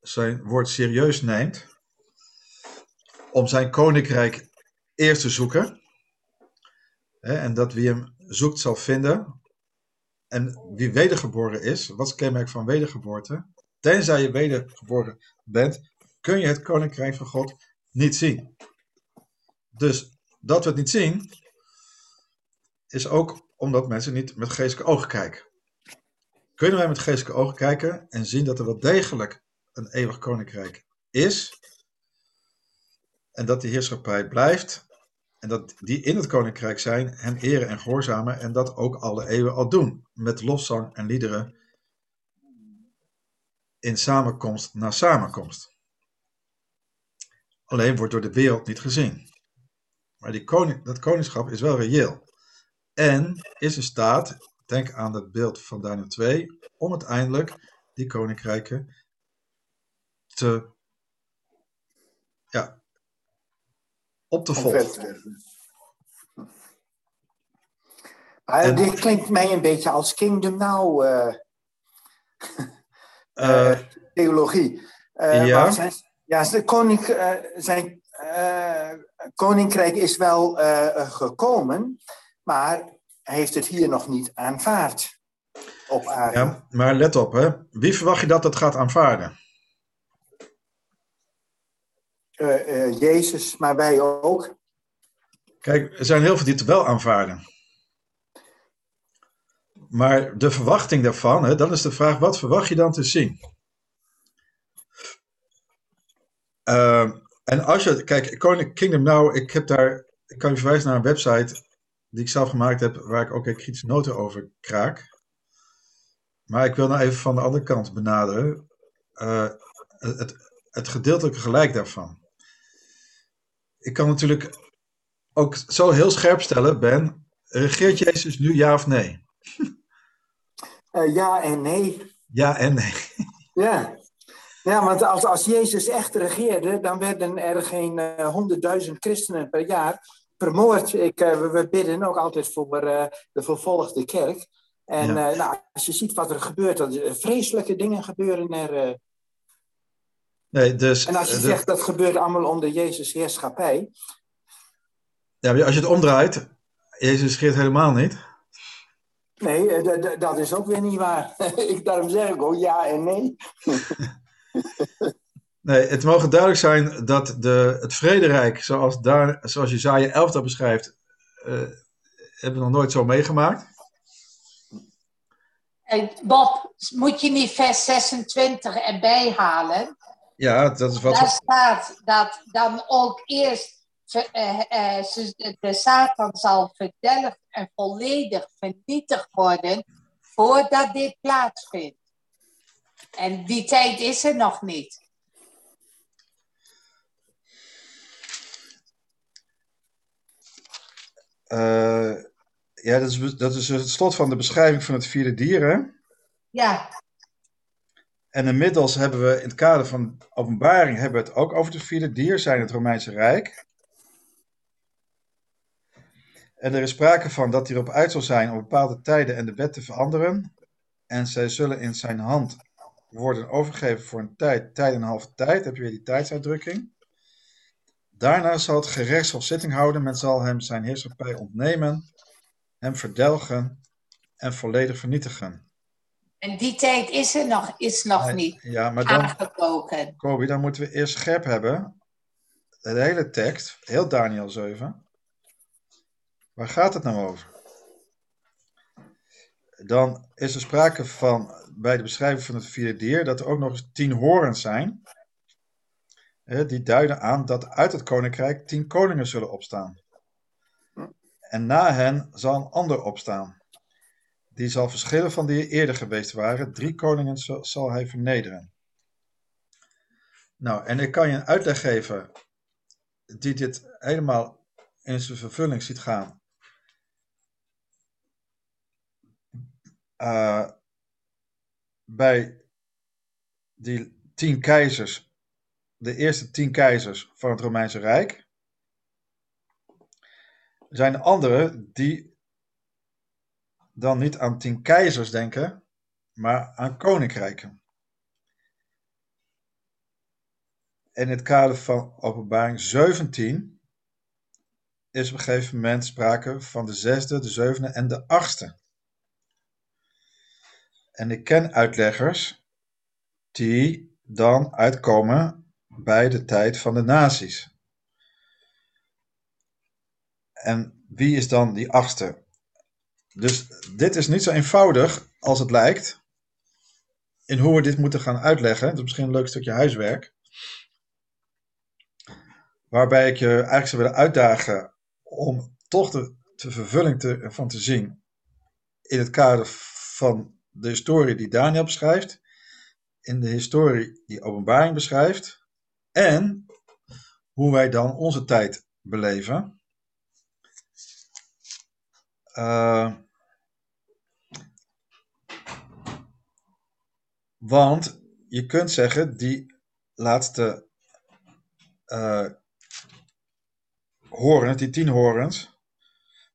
zijn woord serieus neemt om zijn koninkrijk eerst te zoeken. Hè, en dat wie hem zoekt zal vinden. En wie wedergeboren is, wat is het kenmerk van wedergeboorte? Tenzij je wedergeboren bent, kun je het koninkrijk van God niet zien. Dus dat we het niet zien, is ook omdat mensen niet met geestelijke ogen kijken. Kunnen wij met geestelijke ogen kijken en zien dat er wel degelijk een eeuwig koninkrijk is, en dat die heerschappij blijft, en dat die in het koninkrijk zijn, hem eren en gehoorzamen, en dat ook alle eeuwen al doen, met lofzang en liederen in samenkomst na samenkomst. Alleen wordt door de wereld niet gezien. Maar die koning, dat koningschap is wel reëel. En is in staat, denk aan het beeld van Daniel 2, om uiteindelijk die koninkrijken te, ja, op te volgen. Maar En- dit klinkt mij een beetje als Kingdom Now eh, Eh, theologie. Ja. Zijn, ja, zijn, koninkrijk is wel gekomen, maar hij heeft het hier nog niet aanvaard op aarde. ja, maar let op, hè. wie verwacht je dat dat gaat aanvaarden? Eh, eh, Jezus, maar wij ook. Kijk, er zijn heel veel die het wel aanvaarden. Maar de verwachting daarvan, hè, dan is de vraag, wat verwacht je dan te zien? Ehm, en als je, kijk, Kingdom Now, ik heb daar, ik kan je verwijzen naar een website die ik zelf gemaakt heb, waar ik ook een kritische noten over kraak. Maar ik wil nou even van de andere kant benaderen. Eh, het, het gedeeltelijke gelijk daarvan. Ik kan natuurlijk ook zo heel scherp stellen, Ben, regeert Jezus nu ja of nee? Eh, ja en nee. Ja en nee. Ja, ja want als, als Jezus echt regeerde, dan werden er geen eh, honderdduizend christenen per jaar vermoord. Ik, eh, we, we bidden ook altijd voor de vervolgde kerk. En Ja. nou, als je ziet wat er gebeurt, dan, eh, vreselijke dingen gebeuren er. Nee, dus, en als je eh, zegt dat gebeurt allemaal onder Jezus' heerschappij. ja, maar als je het omdraait, Jezus regeert helemaal niet. Nee, eh, dat is ook weer niet waar. ik, daarom zeg ik ook ja en nee. Nee, het mogen duidelijk zijn dat de, het vrederijk, zoals, daar, zoals Jezaja 11 dat beschrijft, eh, hebben we nog nooit zo meegemaakt. Bob, moet je niet vers 26 erbij halen? Ja, dat is wat Daar staat dat dan ook eerst eh, eh, de Satan zal verdelgd en volledig vernietigd worden voordat dit plaatsvindt. En die tijd is er nog niet. eh, ja, dat is, dat is het slot van de beschrijving van het vierde dier. Hè? Ja, En inmiddels hebben we in het kader van openbaring hebben we het ook over het vierde dier, zijn het Romeinse Rijk. En er is sprake van dat hij erop uit zal zijn om bepaalde tijden en de wet te veranderen. En zij zullen in zijn hand worden overgegeven voor een tijd, tijd en een halve tijd. Heb je weer die tijdsuitdrukking. Daarna zal het gerechtshof zitting houden. Men zal hem zijn heerschappij ontnemen, hem verdelgen en volledig vernietigen. En die tijd is er nog, is nog Nee, niet Ja, maar dan, aangebroken. Kobi, dan moeten we eerst scherp hebben. De hele tekst, heel Daniel 7. Waar gaat het nou over? Dan is er sprake van, bij de beschrijving van het vierde dier, dat er ook nog eens tien horens zijn. Hè, Die duiden aan dat uit het koninkrijk tien koningen zullen opstaan. En na hen zal een ander opstaan. Die zal verschillen van die eerder geweest waren. Drie koningen zal, hij vernederen. Nou, en ik kan je een uitleg geven die dit helemaal in zijn vervulling ziet gaan. Uh, bij die tien keizers, de eerste tien keizers van het Romeinse Rijk, zijn er anderen die dan niet aan tien keizers denken, maar aan koninkrijken. in het kader van openbaring 17 is op een gegeven moment sprake van de zesde, de zevende en de achtste. En ik ken uitleggers die dan uitkomen bij de tijd van de nazi's. En wie is dan die achtste? Dus dit is niet zo eenvoudig als het lijkt. In hoe we dit moeten gaan uitleggen. Dat is misschien een leuk stukje huiswerk. Waarbij ik je eigenlijk zou willen uitdagen om toch de, vervulling te, van te zien in het kader van de historie die Daniel beschrijft, in de historie die openbaring beschrijft en hoe wij dan onze tijd beleven. Uh, want je kunt zeggen, die laatste uh, horens, die tien horens,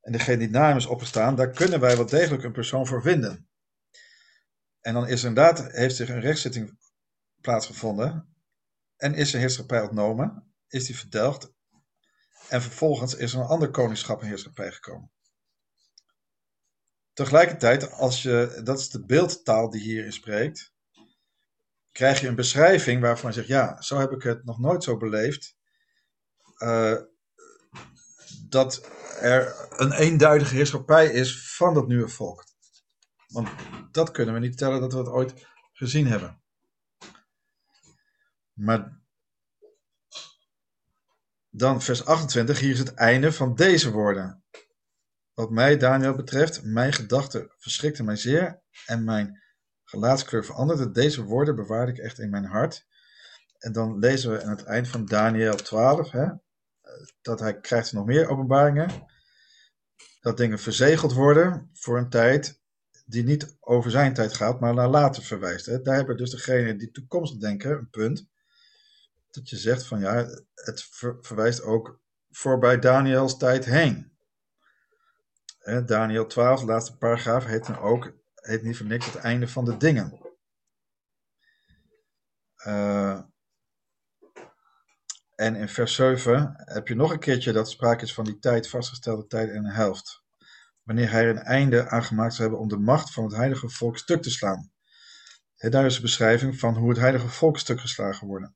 en degene die na hem is opgestaan, daar kunnen wij wel degelijk een persoon voor vinden. En dan is er inderdaad, heeft zich een rechtszitting plaatsgevonden, en is zijn heerschappij ontnomen, is die verdelgd, en vervolgens is er een ander koningschap en heerschappij gekomen. Tegelijkertijd, als je, dat is de beeldtaal die hierin spreekt, krijg je een beschrijving waarvan je zegt, ja, zo heb ik het nog nooit zo beleefd. Uh, dat er een eenduidige heerschappij is van dat nieuwe volk. Want dat kunnen we niet tellen dat we het ooit gezien hebben. Maar dan vers 28, hier is het einde van deze woorden. Wat mij, Daniel, betreft, mijn gedachten verschrikten mij zeer en mijn gelaatskleur veranderde. Deze woorden bewaarde ik echt in mijn hart. En dan lezen we aan het eind van Daniel 12, hè, dat hij krijgt nog meer openbaringen. Dat dingen verzegeld worden voor een tijd die niet over zijn tijd gaat, maar naar later verwijst. Hè. Daar hebben dus degenen die toekomstig denken een punt. Dat je zegt van ja, het verwijst ook voorbij Daniels tijd heen. Hè, Daniel 12, de laatste paragraaf, heet dan ook, heet niet voor niks het einde van de dingen. Uh, en in vers 7 heb je nog een keertje dat sprake is van die tijd, vastgestelde tijd en een helft. Wanneer hij een einde aan gemaakt zou hebben om de macht van het heilige volk stuk te slaan. Daar is een beschrijving van hoe het heilige volk stuk geslagen wordt.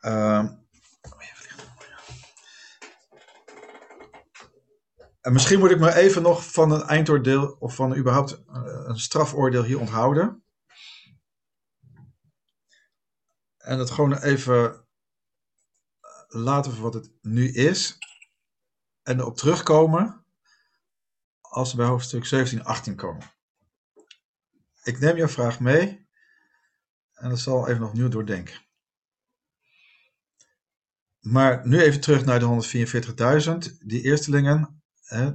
Uh, en misschien moet ik maar even nog van een eindoordeel of van überhaupt eh, een strafoordeel hier onthouden. En dat gewoon even laten we wat het nu is en erop terugkomen als we bij hoofdstuk 17 18 komen. Ik neem jouw vraag mee en dat zal even nog opnieuw doordenken. Maar nu even terug naar de 144.000. Die eerstelingen, hè,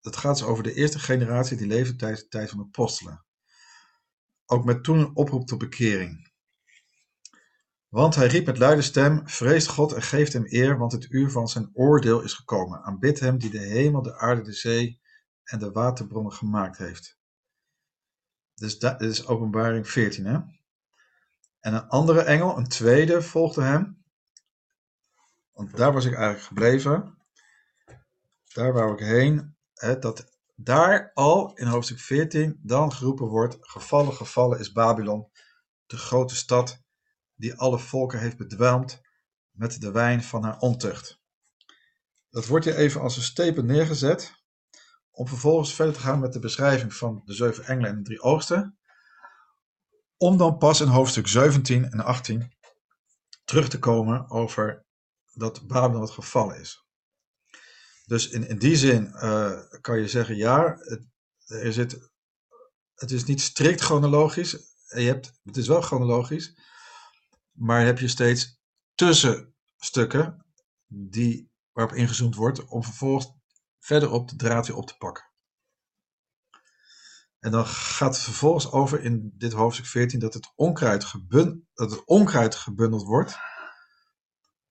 dat gaat dus over de eerste generatie die leefde tijdens de tijd van de apostelen. Ook met toen een oproep tot bekering. Want hij riep met luide stem, vreest God en geeft hem eer, want het uur van zijn oordeel is gekomen. Aanbid hem die de hemel, de aarde, de zee en de waterbronnen gemaakt heeft. Dus dat is openbaring 14 hè. En een andere engel, een tweede, volgde hem. Want daar was ik eigenlijk gebleven. Daar wou ik heen. Hè, dat daar al in hoofdstuk 14 dan geroepen wordt, gevallen, gevallen is Babylon, de grote stad die alle volken heeft bedwelmd met de wijn van haar ontucht. Dat wordt hier even als een stepen neergezet, om vervolgens verder te gaan met de beschrijving van de zeven engelen en de drie oogsten, om dan pas in hoofdstuk 17 en 18 terug te komen over dat Babylon het gevallen is. Dus in, in die zin uh, kan je zeggen, ja, het, Er zit, het is niet strikt chronologisch. Je hebt, het is wel chronologisch. Maar heb je steeds tussenstukken die, waarop ingezoomd wordt om vervolgens verderop de draad weer op te pakken. En dan gaat het vervolgens over in dit hoofdstuk 14 dat het onkruid, gebund, dat het onkruid gebundeld wordt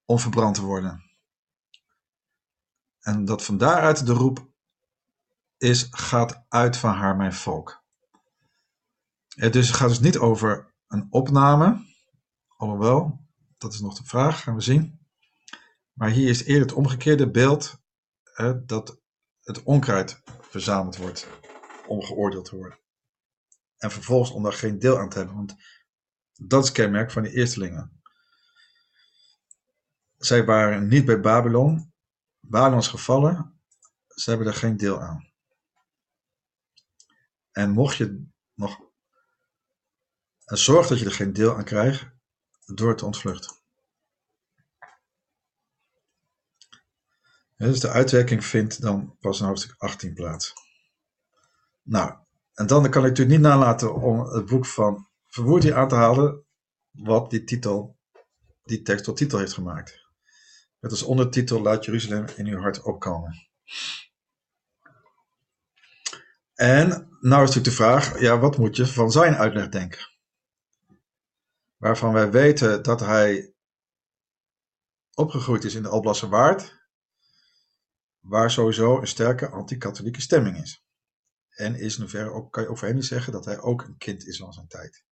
om verbrand te worden. En dat van daaruit de roep is, gaat uit van haar mijn volk. Het dus het gaat dus niet over een opname, alhoewel, dat is nog de vraag, gaan we zien. Maar hier is eerder het omgekeerde beeld, hè, dat het onkruid verzameld wordt om geoordeeld te worden. En vervolgens om daar geen deel aan te hebben, want dat is kenmerk van de eerstelingen. Zij waren niet bij Babylon, Babylon is gevallen, ze hebben er geen deel aan. En mocht je nog. En zorg dat je er geen deel aan krijgt door te ontvluchten. Dus de uitwerking vindt dan pas in hoofdstuk 18 plaats. Nou, en dan kan ik natuurlijk niet nalaten om het boek van Verwoerd aan te halen, wat die titel, die tekst tot titel heeft gemaakt. Met als ondertitel Laat Jeruzalem in uw hart opkomen. En nou is natuurlijk de vraag, ja, wat moet je van zijn uitleg denken? Waarvan wij weten dat hij opgegroeid is in de Alblasse Waard, waar sowieso een sterke anti-katholieke stemming is. En is in hoeverre ook, kan je over hem niet zeggen dat hij ook een kind is van zijn tijd.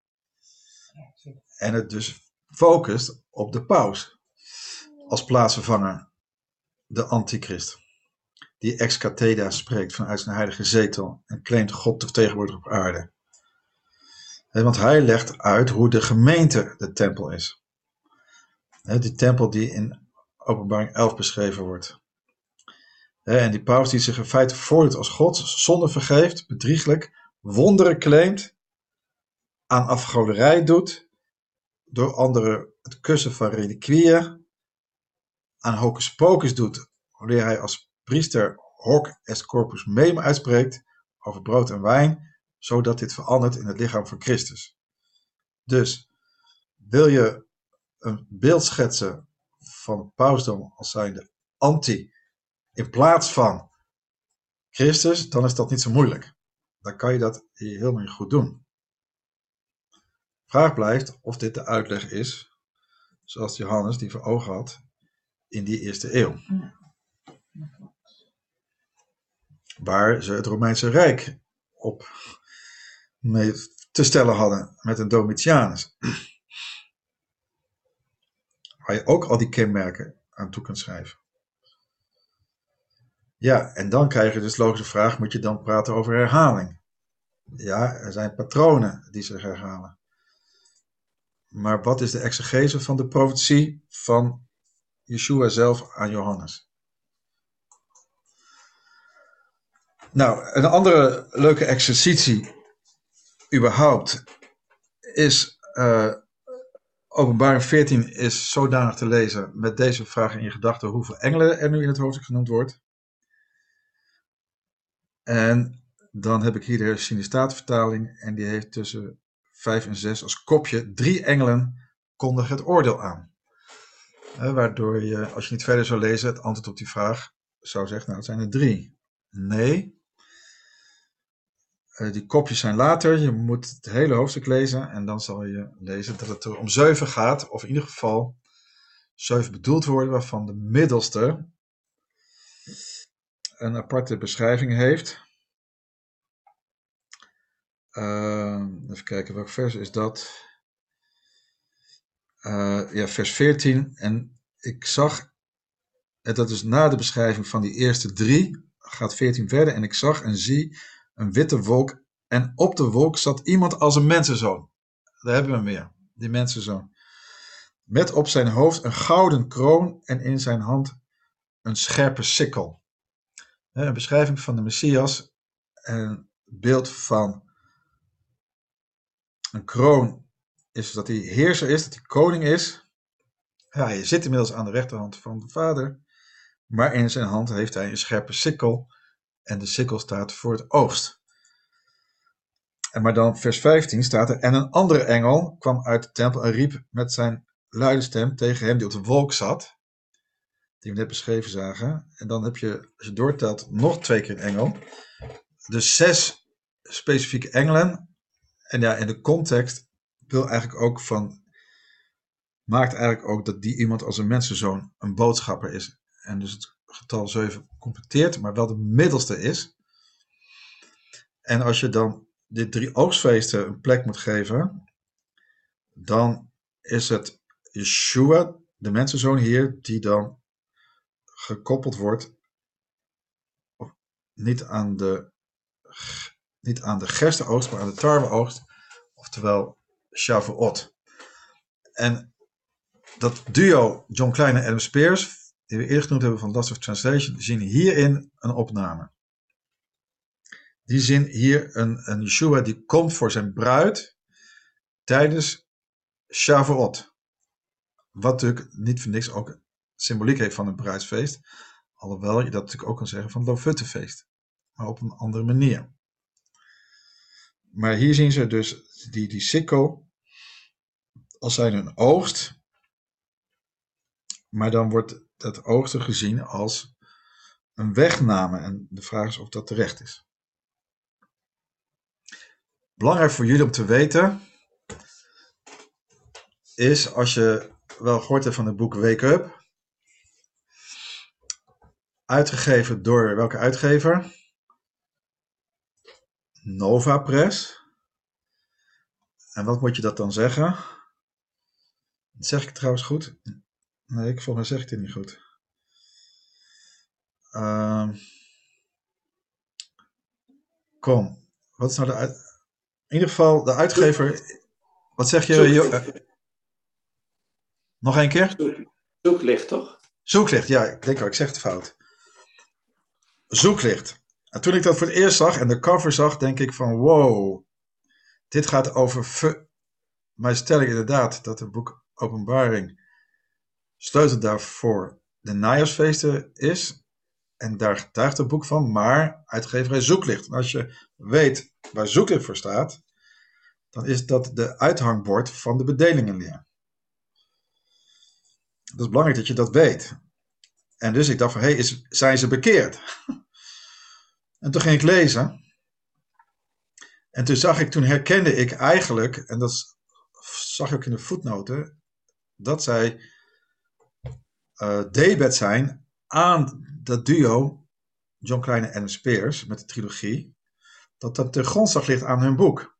En het dus focust op de paus als plaatsvervanger, de antichrist, die ex cathedra spreekt vanuit zijn heilige zetel en claimt God te vertegenwoordigen op aarde. Want hij legt uit hoe de gemeente de tempel is. Die tempel die in openbaring 11 beschreven wordt. En die paus die zich in feite voordoet als God, zonde vergeeft, bedrieglijk, wonderen claimt, aan afgoderij doet, door anderen het kussen van reliquieën, aan hocus pocus doet, wanneer hij als priester hoc est corpus mem uitspreekt over brood en wijn, zodat dit verandert in het lichaam van Christus. Dus, wil je een beeld schetsen van pausdom als zijnde anti in plaats van Christus, dan is dat niet zo moeilijk. Dan kan je dat helemaal goed doen. Vraag blijft of dit de uitleg is, zoals Johannes die voor ogen had in die eerste eeuw. Waar ze het Romeinse Rijk op mee te stellen hadden met een Domitianus. Waar je ook al die kenmerken aan toe kunt schrijven. Ja, en dan krijg je dus logische vraag, moet je dan praten over herhaling? Ja, er zijn patronen die zich herhalen. Maar wat is de exegese van de profetie van Yeshua zelf aan Johannes? Nou, een andere leuke exercitie überhaupt is uh, Openbaring 14 is zodanig te lezen met deze vraag in je gedachten hoeveel engelen er nu in het hoofdstuk genoemd wordt. En dan heb ik hier de herziene staatvertaling en die heeft tussen 5 en 6 als kopje drie engelen kondigen het oordeel aan. Waardoor je, als je niet verder zou lezen, het antwoord op die vraag zou zeggen, nou het zijn er drie. Nee, uh, die kopjes zijn later, je moet het hele hoofdstuk lezen en dan zal je lezen dat het er om zeven gaat, of in ieder geval zeven bedoeld worden, waarvan de middelste een aparte beschrijving heeft. Uh, even kijken, welk vers is dat? Uh, ja, vers 14. En ik zag, en dat is na de beschrijving van die eerste drie, gaat 14 verder. En ik zag en zie een witte wolk. En op de wolk zat iemand als een mensenzoon. Daar hebben we hem weer, die mensenzoon. Met op zijn hoofd een gouden kroon en in zijn hand een scherpe sikkel een beschrijving van de Messias, een beeld van een kroon is dat hij heerser is, dat hij koning is. Ja, hij zit inmiddels aan de rechterhand van de vader, maar in zijn hand heeft hij een scherpe sikkel en de sikkel staat voor het oogst. En maar dan vers 15 staat er, en een andere engel kwam uit de tempel en riep met zijn luide stem tegen hem die op de wolk zat, die we net beschreven zagen. En dan heb je, als je doortelt, nog twee keer een engel. Dus zes specifieke engelen. En ja, in de context wil eigenlijk ook van, maakt eigenlijk ook dat die iemand als een mensenzoon een boodschapper is. En dus het getal 7 completeert, maar wel de middelste is. En als je dan dit drie oogstfeesten een plek moet geven, dan is het Yeshua, de mensenzoon hier, die dan gekoppeld wordt niet aan de, niet aan de gerstenoogst, maar aan de tarweoogst, oftewel Shavuot. En dat duo John Klein en Adam Spears, die we eerder genoemd hebben van Last of Translation, zien hierin een opname. Die zien hier een, een Yeshua die komt voor zijn bruid tijdens Shavuot. Wat natuurlijk niet voor niks ook symboliek heeft van een bruidsfeest. Alhoewel je dat natuurlijk ook kan zeggen van het Lofuttefeest. Maar op een andere manier. Maar hier zien ze dus die, die sikkel als zijn een oogst. Maar dan wordt dat oogsten gezien als een wegname. En de vraag is of dat terecht is. Belangrijk voor jullie om te weten is als je wel gehoord hebt van het boek Wake Up. Uitgegeven door welke uitgever? Nova Press. En wat moet je dat dan zeggen? Dat zeg ik trouwens goed? Nee, ik volgens mij zeg ik het niet goed. Uh, kom, wat is nou de uit... In ieder geval, de uitgever... Wat zeg je? Zoeklicht. Nog één keer? Zoeklicht, toch? Zoeklicht, ja, ik denk al, ik zeg het fout. Zoeklicht. En toen ik dat voor het eerst zag en de cover zag, denk ik van wow, dit gaat over. Ver... Maar stel ik inderdaad dat het boek Openbaring sleutel daarvoor de najaarsfeesten is. En daar getuigt het boek van, maar uitgeverij Zoeklicht. Als je weet waar Zoeklicht voor staat, dan is dat de uithangbord van de bedelingenleer. Het is belangrijk dat je dat weet. En dus ik dacht van, hé, hey, zijn ze bekeerd? En toen ging ik lezen. En toen zag ik, toen herkende ik eigenlijk, en dat zag ik ook in de voetnoten, dat zij uh, debet zijn aan dat duo John Kleine en Spears met de trilogie, dat dat ten grondslag ligt aan hun boek.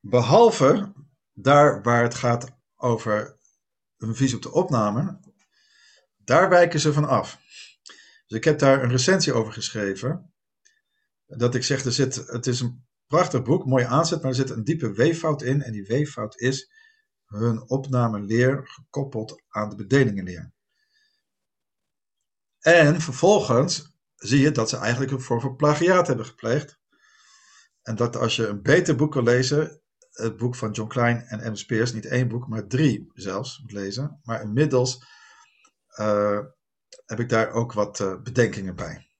Behalve daar waar het gaat over een visie op de opname, daar wijken ze van af. Dus ik heb daar een recensie over geschreven. Dat ik zeg, er zit, het is een prachtig boek, mooie aanzet, maar er zit een diepe weeffout in. En die weeffout is hun opnameleer gekoppeld aan de bedelingenleer. En vervolgens zie je dat ze eigenlijk een vorm van plagiaat hebben gepleegd. En dat als je een beter boek wil lezen, het boek van John Klein en M. Spears, niet één boek, maar drie zelfs moet lezen. Maar inmiddels uh, heb ik daar ook wat uh, bedenkingen bij.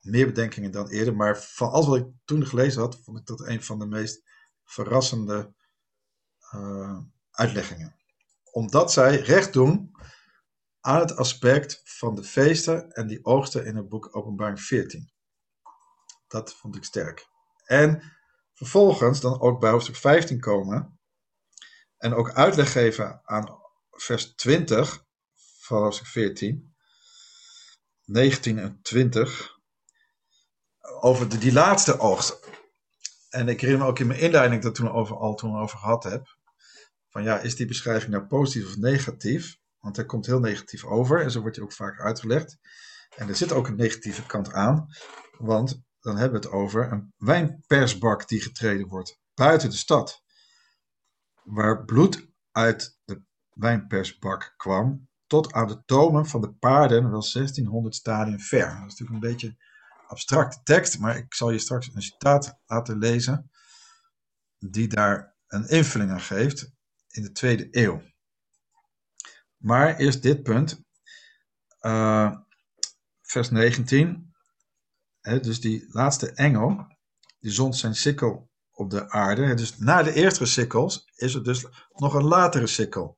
Meer bedenkingen dan eerder, maar van alles wat ik toen gelezen had, vond ik dat een van de meest verrassende uh, uitleggingen. Omdat zij recht doen aan het aspect van de feesten en die oogsten in het boek Openbaring 14. Dat vond ik sterk. En vervolgens dan ook bij hoofdstuk 15 komen en ook uitleg geven aan vers 20 van hoofdstuk 14, 19 en 20, over de, die laatste oogst. En ik herinner me ook in mijn inleiding dat toen over, al toen over gehad heb, van ja, is die beschrijving nou positief of negatief? Want hij komt heel negatief over en zo wordt hij ook vaak uitgelegd. En er zit ook een negatieve kant aan, want dan hebben we het over een wijnpersbak die getreden wordt buiten de stad. Waar bloed uit de wijnpersbak kwam tot aan de tomen van de paarden, wel 1600 stadien ver. Dat is natuurlijk een beetje abstracte tekst, maar ik zal je straks een citaat laten lezen die daar een invulling aan geeft in de tweede eeuw. Maar eerst dit punt, uh, vers 19. hè, dus die laatste engel, die zond zijn sikkel op de aarde. Dus na de eerste sikkels is er dus nog een latere sikkel.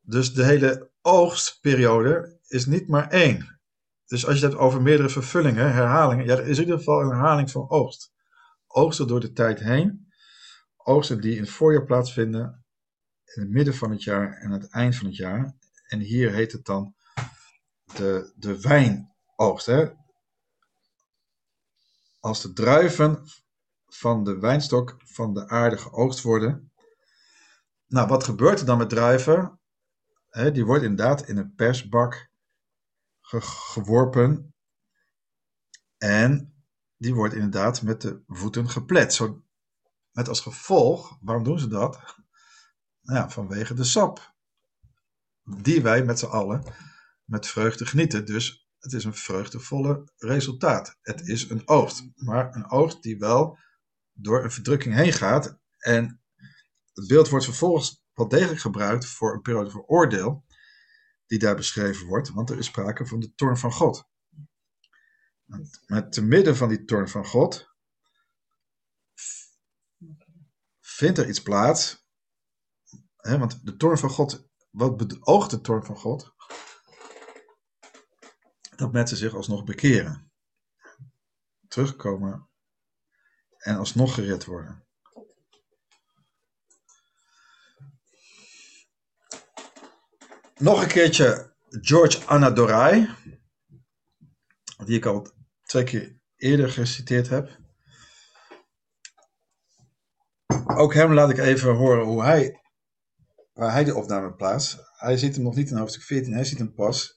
Dus de hele oogstperiode is niet maar één. Dus als je het hebt over meerdere vervullingen, herhalingen, ja, er is in ieder geval een herhaling van oogst. Oogsten door de tijd heen, oogsten die in het voorjaar plaatsvinden, in het midden van het jaar en aan het eind van het jaar. En hier heet het dan de, de wijnoogst. Hè? Als de druiven van de wijnstok van de aarde geoogst worden. Nou, wat gebeurt er dan met druiven? Die wordt inderdaad in een persbak ge- geworpen. En die wordt inderdaad met de voeten geplet. Zo, met als gevolg, waarom doen ze dat? Nou ja, vanwege de sap. Die wij met z'n allen met vreugde genieten. Dus het is een vreugdevolle resultaat. Het is een oogst. Maar een oogst die wel door een verdrukking heen gaat. En het beeld wordt vervolgens wel degelijk gebruikt voor een periode van oordeel. Die daar beschreven wordt. Want er is sprake van de toorn van God. Maar te midden van die toorn van God vindt er iets plaats. Hè, want de toorn van God, wat beoogt de toorn van God? Dat mensen zich alsnog bekeren. Terugkomen en alsnog gered worden. Nog een keertje George Anadorai, die ik al twee keer eerder geciteerd heb. Ook hem laat ik even horen hoe hij, waar hij de opname plaatst. Hij ziet hem nog niet in hoofdstuk 14, hij ziet hem pas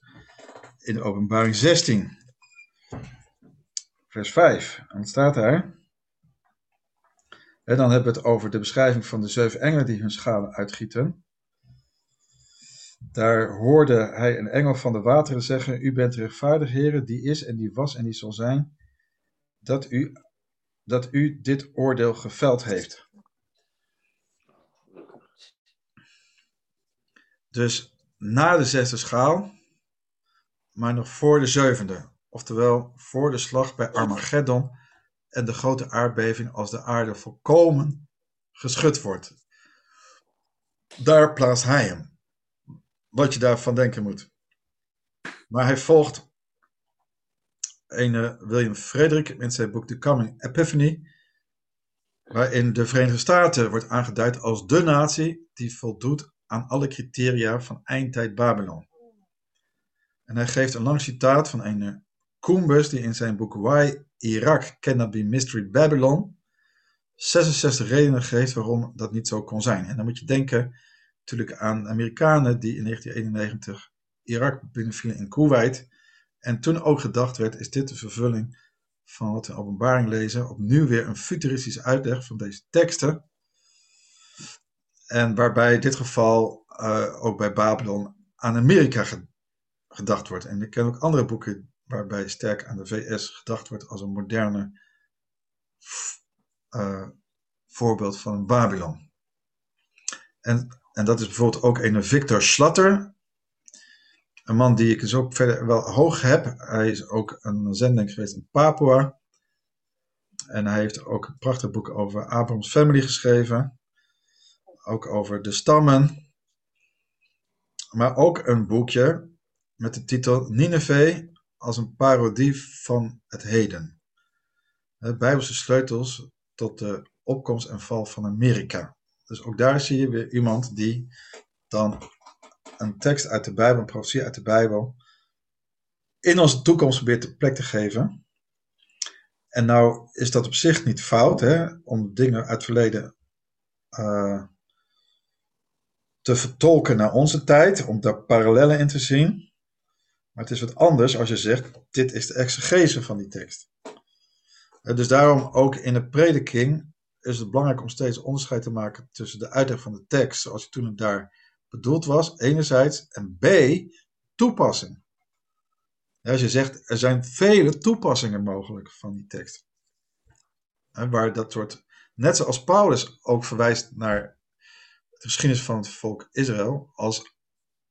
in openbaring 16. Vers 5. En wat staat daar? En dan hebben we het over de beschrijving van de zeven engelen die hun schalen uitgieten. Daar hoorde hij een engel van de wateren zeggen: U bent rechtvaardig, heren, die is en die was en die zal zijn, dat u, dat u dit oordeel geveld heeft. Dus na de zesde schaal, maar nog voor de zevende. Oftewel voor de slag bij Armageddon en de grote aardbeving als de aarde volkomen geschud wordt. Daar plaatst hij hem. Wat je daarvan denken moet. Maar hij volgt een William Frederick in zijn boek The Coming Epiphany, waarin de Verenigde Staten wordt aangeduid als de natie die voldoet aan alle criteria van eindtijd Babylon. En hij geeft een lang citaat van een Coombus die in zijn boek Why Iraq Cannot Be Mystery Babylon 66 redenen geeft waarom dat niet zo kon zijn. En dan moet je denken natuurlijk aan Amerikanen die in 1991 Irak binnenvielen in Kuwait. En toen ook gedacht werd, is dit de vervulling van wat we in openbaring lezen. Opnieuw weer een futuristische uitleg van deze teksten. En waarbij in dit geval uh, ook bij Babylon aan Amerika gedacht wordt. En ik ken ook andere boeken waarbij sterk aan de VS gedacht wordt als een moderne uh, voorbeeld van Babylon. En, en dat is bijvoorbeeld ook een Victor Schlatter, een man die ik dus ook verder wel hoog heb. Hij is ook een zending geweest in Papua. En hij heeft ook een prachtig boek over Abraham's Family geschreven. Ook over de stammen. Maar ook een boekje met de titel Nineveh als een parodie van het heden. De Bijbelse sleutels tot de opkomst en val van Amerika. Dus ook daar zie je weer iemand die dan een tekst uit de Bijbel, een profetie uit de Bijbel, in onze toekomst probeert de plek te geven. En nou is dat op zich niet fout, hè, om dingen uit het verleden uh, te vertolken naar onze tijd, om daar parallellen in te zien. Maar het is wat anders als je zegt, dit is de exegese van die tekst. Dus daarom ook in de prediking is het belangrijk om steeds onderscheid te maken tussen de uitleg van de tekst, zoals het toen het daar bedoeld was, enerzijds, en B, toepassing. als je zegt, er zijn vele toepassingen mogelijk van die tekst. waar dat soort, net zoals Paulus ook verwijst naar de geschiedenis van het volk Israël als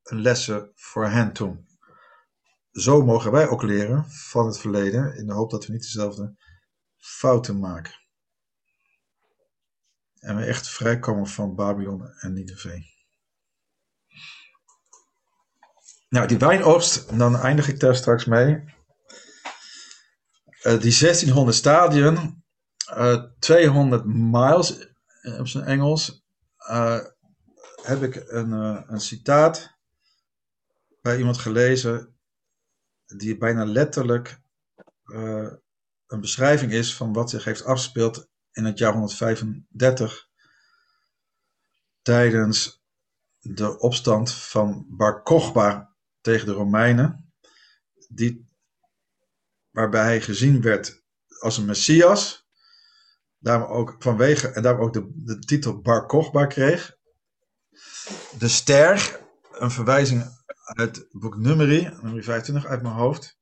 een lessen voor hen toen. zo mogen wij ook leren van het verleden, in de hoop dat we niet dezelfde fouten maken. En we echt vrijkomen van Babylon en Nineveh. Nou, die wijnoogst, dan eindig ik daar straks mee. Uh, die 1600 stadien, uh, 200 miles op zijn Engels, heb ik een, een citaat bij iemand gelezen die bijna letterlijk een beschrijving is van wat zich heeft afgespeeld in het jaar 135 tijdens de opstand van Bar Kochba tegen de Romeinen, die, waarbij hij gezien werd als een Messias, daarom ook vanwege, en daarom ook de, titel Bar Kochba kreeg. De ster, een verwijzing uit boek Numeri, nummer 25 uit mijn hoofd.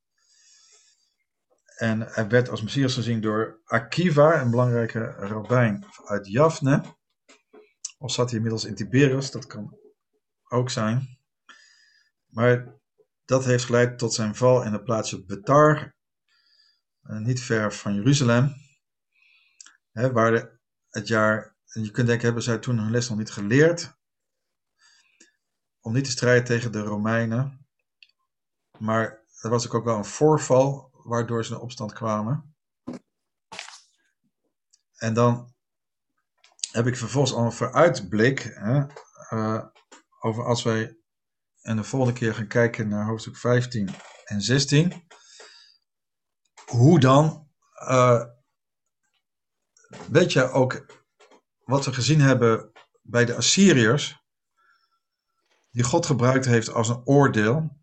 En hij werd als Messias gezien door Akiva, een belangrijke rabbijn uit Jafne. Of zat hij inmiddels in Tiberias, dat kan ook zijn. Maar dat heeft geleid tot zijn val in het plaatsje Betar, eh, niet ver van Jeruzalem. Hè, waar het jaar, en je kunt denken, hebben zij toen hun les nog niet geleerd? Om niet te strijden tegen de Romeinen. Maar er was ook wel een voorval waardoor ze in opstand kwamen. En dan heb ik vervolgens al een vooruitblik hè, uh, over als wij en de volgende keer gaan kijken naar hoofdstuk 15 en 16. Hoe dan, uh, weet je ook wat we gezien hebben bij de Assyriërs, die God gebruikt heeft als een oordeel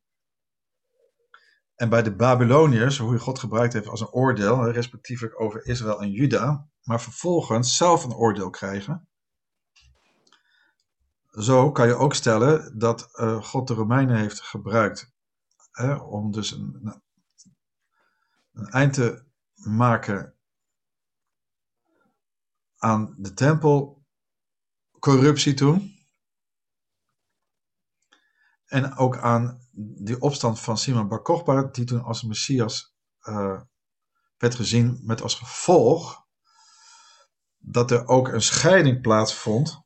en bij de Babyloniërs, hoe God gebruikt heeft als een oordeel, respectievelijk over Israël en Juda, maar vervolgens zelf een oordeel krijgen. Zo kan je ook stellen dat uh, God de Romeinen heeft gebruikt hè, om dus een, een eind te maken aan de tempelcorruptie toen. En ook aan die opstand van Simon Bar Kokhba, die toen als Messias uh, werd gezien met als gevolg dat er ook een scheiding plaatsvond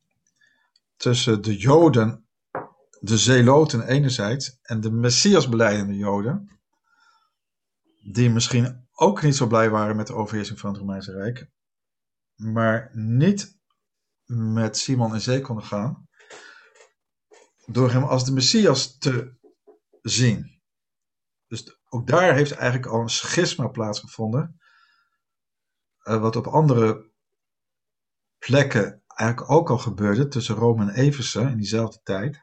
tussen de Joden, de Zeloten enerzijds, en de Messias beleidende Joden, die misschien ook niet zo blij waren met de overheersing van het Romeinse Rijk, maar niet met Simon en Zee konden gaan, door hem als de Messias te zien. Dus ook daar heeft eigenlijk al een schisma plaatsgevonden, uh, wat op andere plekken eigenlijk ook al gebeurde tussen Rome en Eversen in diezelfde tijd.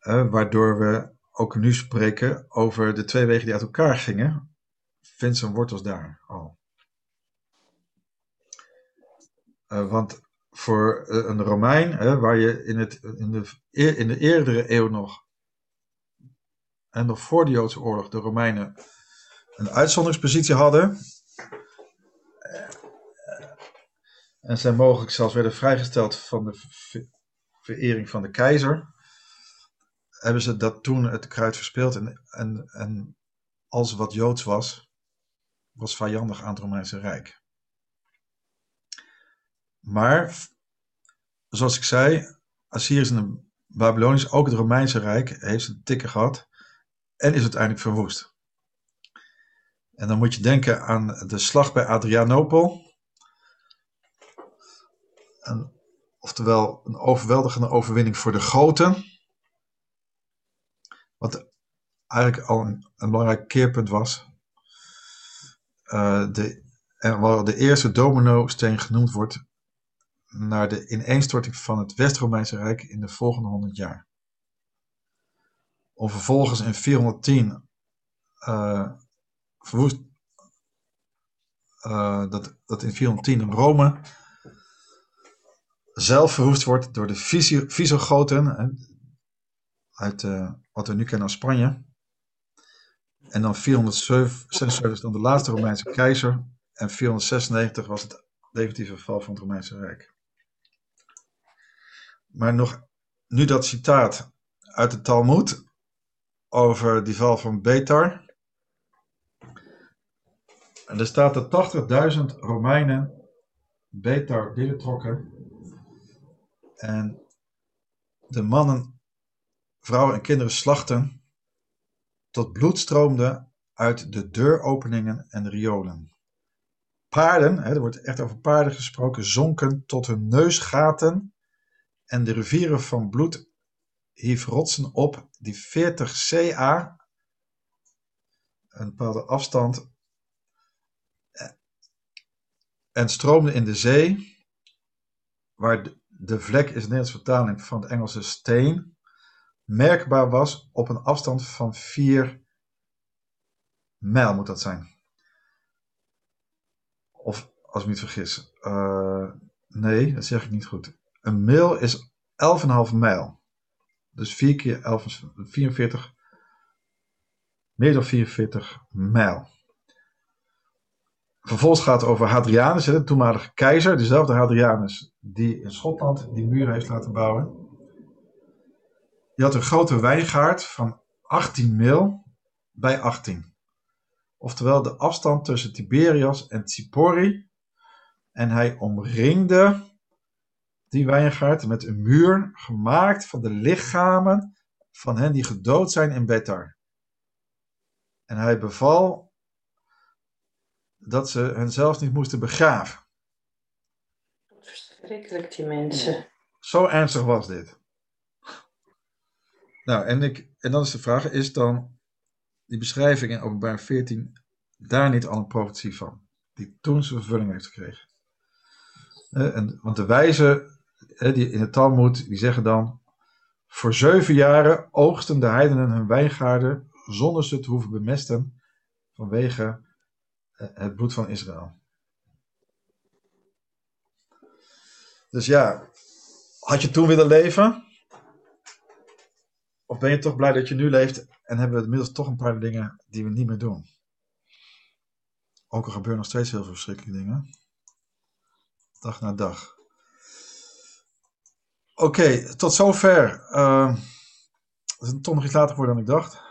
Uh, waardoor we ook nu spreken over de twee wegen die uit elkaar gingen. Vindt zijn wortels daar al. Uh, want voor een Romein, waar je in, het, in, de, in de eerdere eeuw nog en nog voor de Joodse oorlog de Romeinen een uitzonderingspositie hadden. En zij mogelijk zelfs werden vrijgesteld van de verering van de keizer. Hebben ze dat toen het kruid verspeeld en, en, en alles wat Joods was, was vijandig aan het Romeinse Rijk. Maar, zoals ik zei, Assyriërs en Babylonisch, ook het Romeinse Rijk, heeft een tikken gehad en is uiteindelijk verwoest. En dan moet je denken aan de slag bij Adrianopel. En, oftewel een overweldigende overwinning voor de Goten. Wat eigenlijk al een, een belangrijk keerpunt was. Uh, de, en waar de eerste domino-steen genoemd wordt naar de ineenstorting van het West-Romeinse Rijk in de volgende 100 jaar om vervolgens in 410 uh, verwoest, uh, dat, dat in 410 in Rome zelf verwoest wordt door de Visigoten, uit uh, wat we nu kennen als Spanje. En dan 476 is dan de laatste Romeinse keizer. En 496 was het definitieve val van het Romeinse Rijk. Maar nog nu dat citaat uit de Talmud over die val van Betar. En er staat dat 80.000 Romeinen Betar binnentrokken. En de mannen, vrouwen en kinderen slachten tot bloed stroomde uit de deuropeningen en riolen. Paarden, hè, er wordt echt over paarden gesproken, zonken tot hun neusgaten en de rivieren van bloed hief rotsen op die 40 ca, een bepaalde afstand, eh, en stroomden in de zee, waar de, vlek is de Nederlandse vertaling van het Engelse steen, merkbaar was op een afstand van 4 mijl moet dat zijn. Of als ik me niet vergis. Uh, nee, dat zeg ik niet goed. Een mil is 11,5 mijl. Dus 4 keer 11, 44, meer dan 44 mijl. Vervolgens gaat het over Hadrianus, de toenmalige keizer, dezelfde Hadrianus die in Schotland die muur heeft laten bouwen. Die had een grote wijngaard van 18 mil bij 18. Oftewel de afstand tussen Tiberias en Tsipori. En hij omringde die wijngaard met een muur gemaakt van de lichamen van hen die gedood zijn in Betar. En hij beval dat ze hen zelfs niet moesten begraven. Verschrikkelijk, die mensen. Zo ernstig was dit. Nou, en, ik, en dan is de vraag, is dan die beschrijving in openbaar 14 daar niet al een profetie van? Die toen zijn vervulling heeft gekregen. Eh, en, want de wijze die in het Talmud, die zeggen dan, voor zeven jaren oogsten de heidenen hun wijngaarden zonder ze te hoeven bemesten vanwege eh, het bloed van Israël. Dus ja, had je toen willen leven? Of ben je toch blij dat je nu leeft en hebben we inmiddels toch een paar dingen die we niet meer doen? Ook al gebeuren nog steeds heel veel verschrikkelijke dingen. Dag na dag. Oké, tot zover. Uh, het is toch nog iets later geworden dan ik dacht.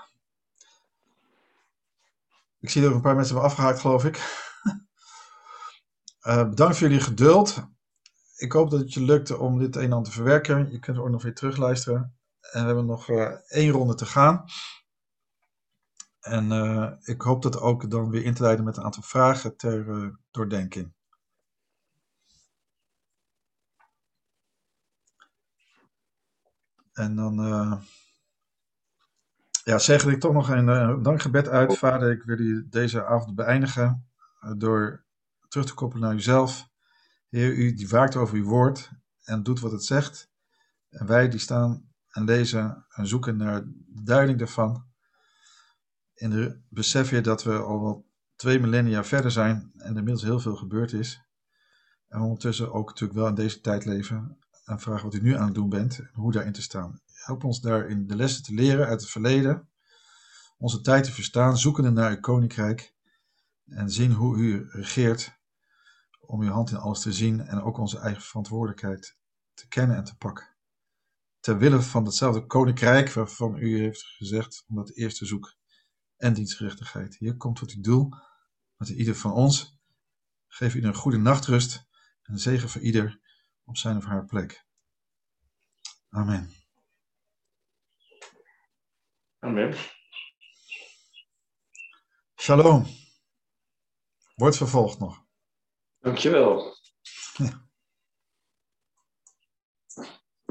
Ik zie dat er een paar mensen hebben afgehaakt, geloof ik. uh, bedankt voor jullie geduld. Ik hoop dat het je lukte om dit een en ander te verwerken. Je kunt er ook nog weer terugluisteren. En we hebben nog uh, één ronde te gaan. En uh, ik hoop dat ook dan weer in te leiden met een aantal vragen ter doordenking. En dan uh, ja, zeg ik toch nog een uh, dankgebed uit. Vader, ik wil u deze avond beëindigen uh, door terug te koppelen naar uzelf. Heer, u die waakt over uw woord en doet wat het zegt. En wij die staan en lezen en zoeken naar de duiding daarvan. In de besef je dat we al wel twee millennia verder zijn en er inmiddels heel veel gebeurd is. En ondertussen ook natuurlijk wel in deze tijd leven en vragen wat u nu aan het doen bent en hoe daarin te staan. Help ons daarin de lessen te leren uit het verleden, onze tijd te verstaan, zoekende naar uw koninkrijk en zien hoe u regeert om uw hand in alles te zien en ook onze eigen verantwoordelijkheid te kennen en te pakken. Ter wille van hetzelfde koninkrijk waarvan u heeft gezegd om dat eerst te zoeken en dienstgerechtigheid. Hier komt tot uw doel met ieder van ons. Geef ieder een goede nachtrust en zegen voor ieder op zijn of haar plek. Amen. Amen. Shalom. Wordt vervolgd nog. Dankjewel. Ja.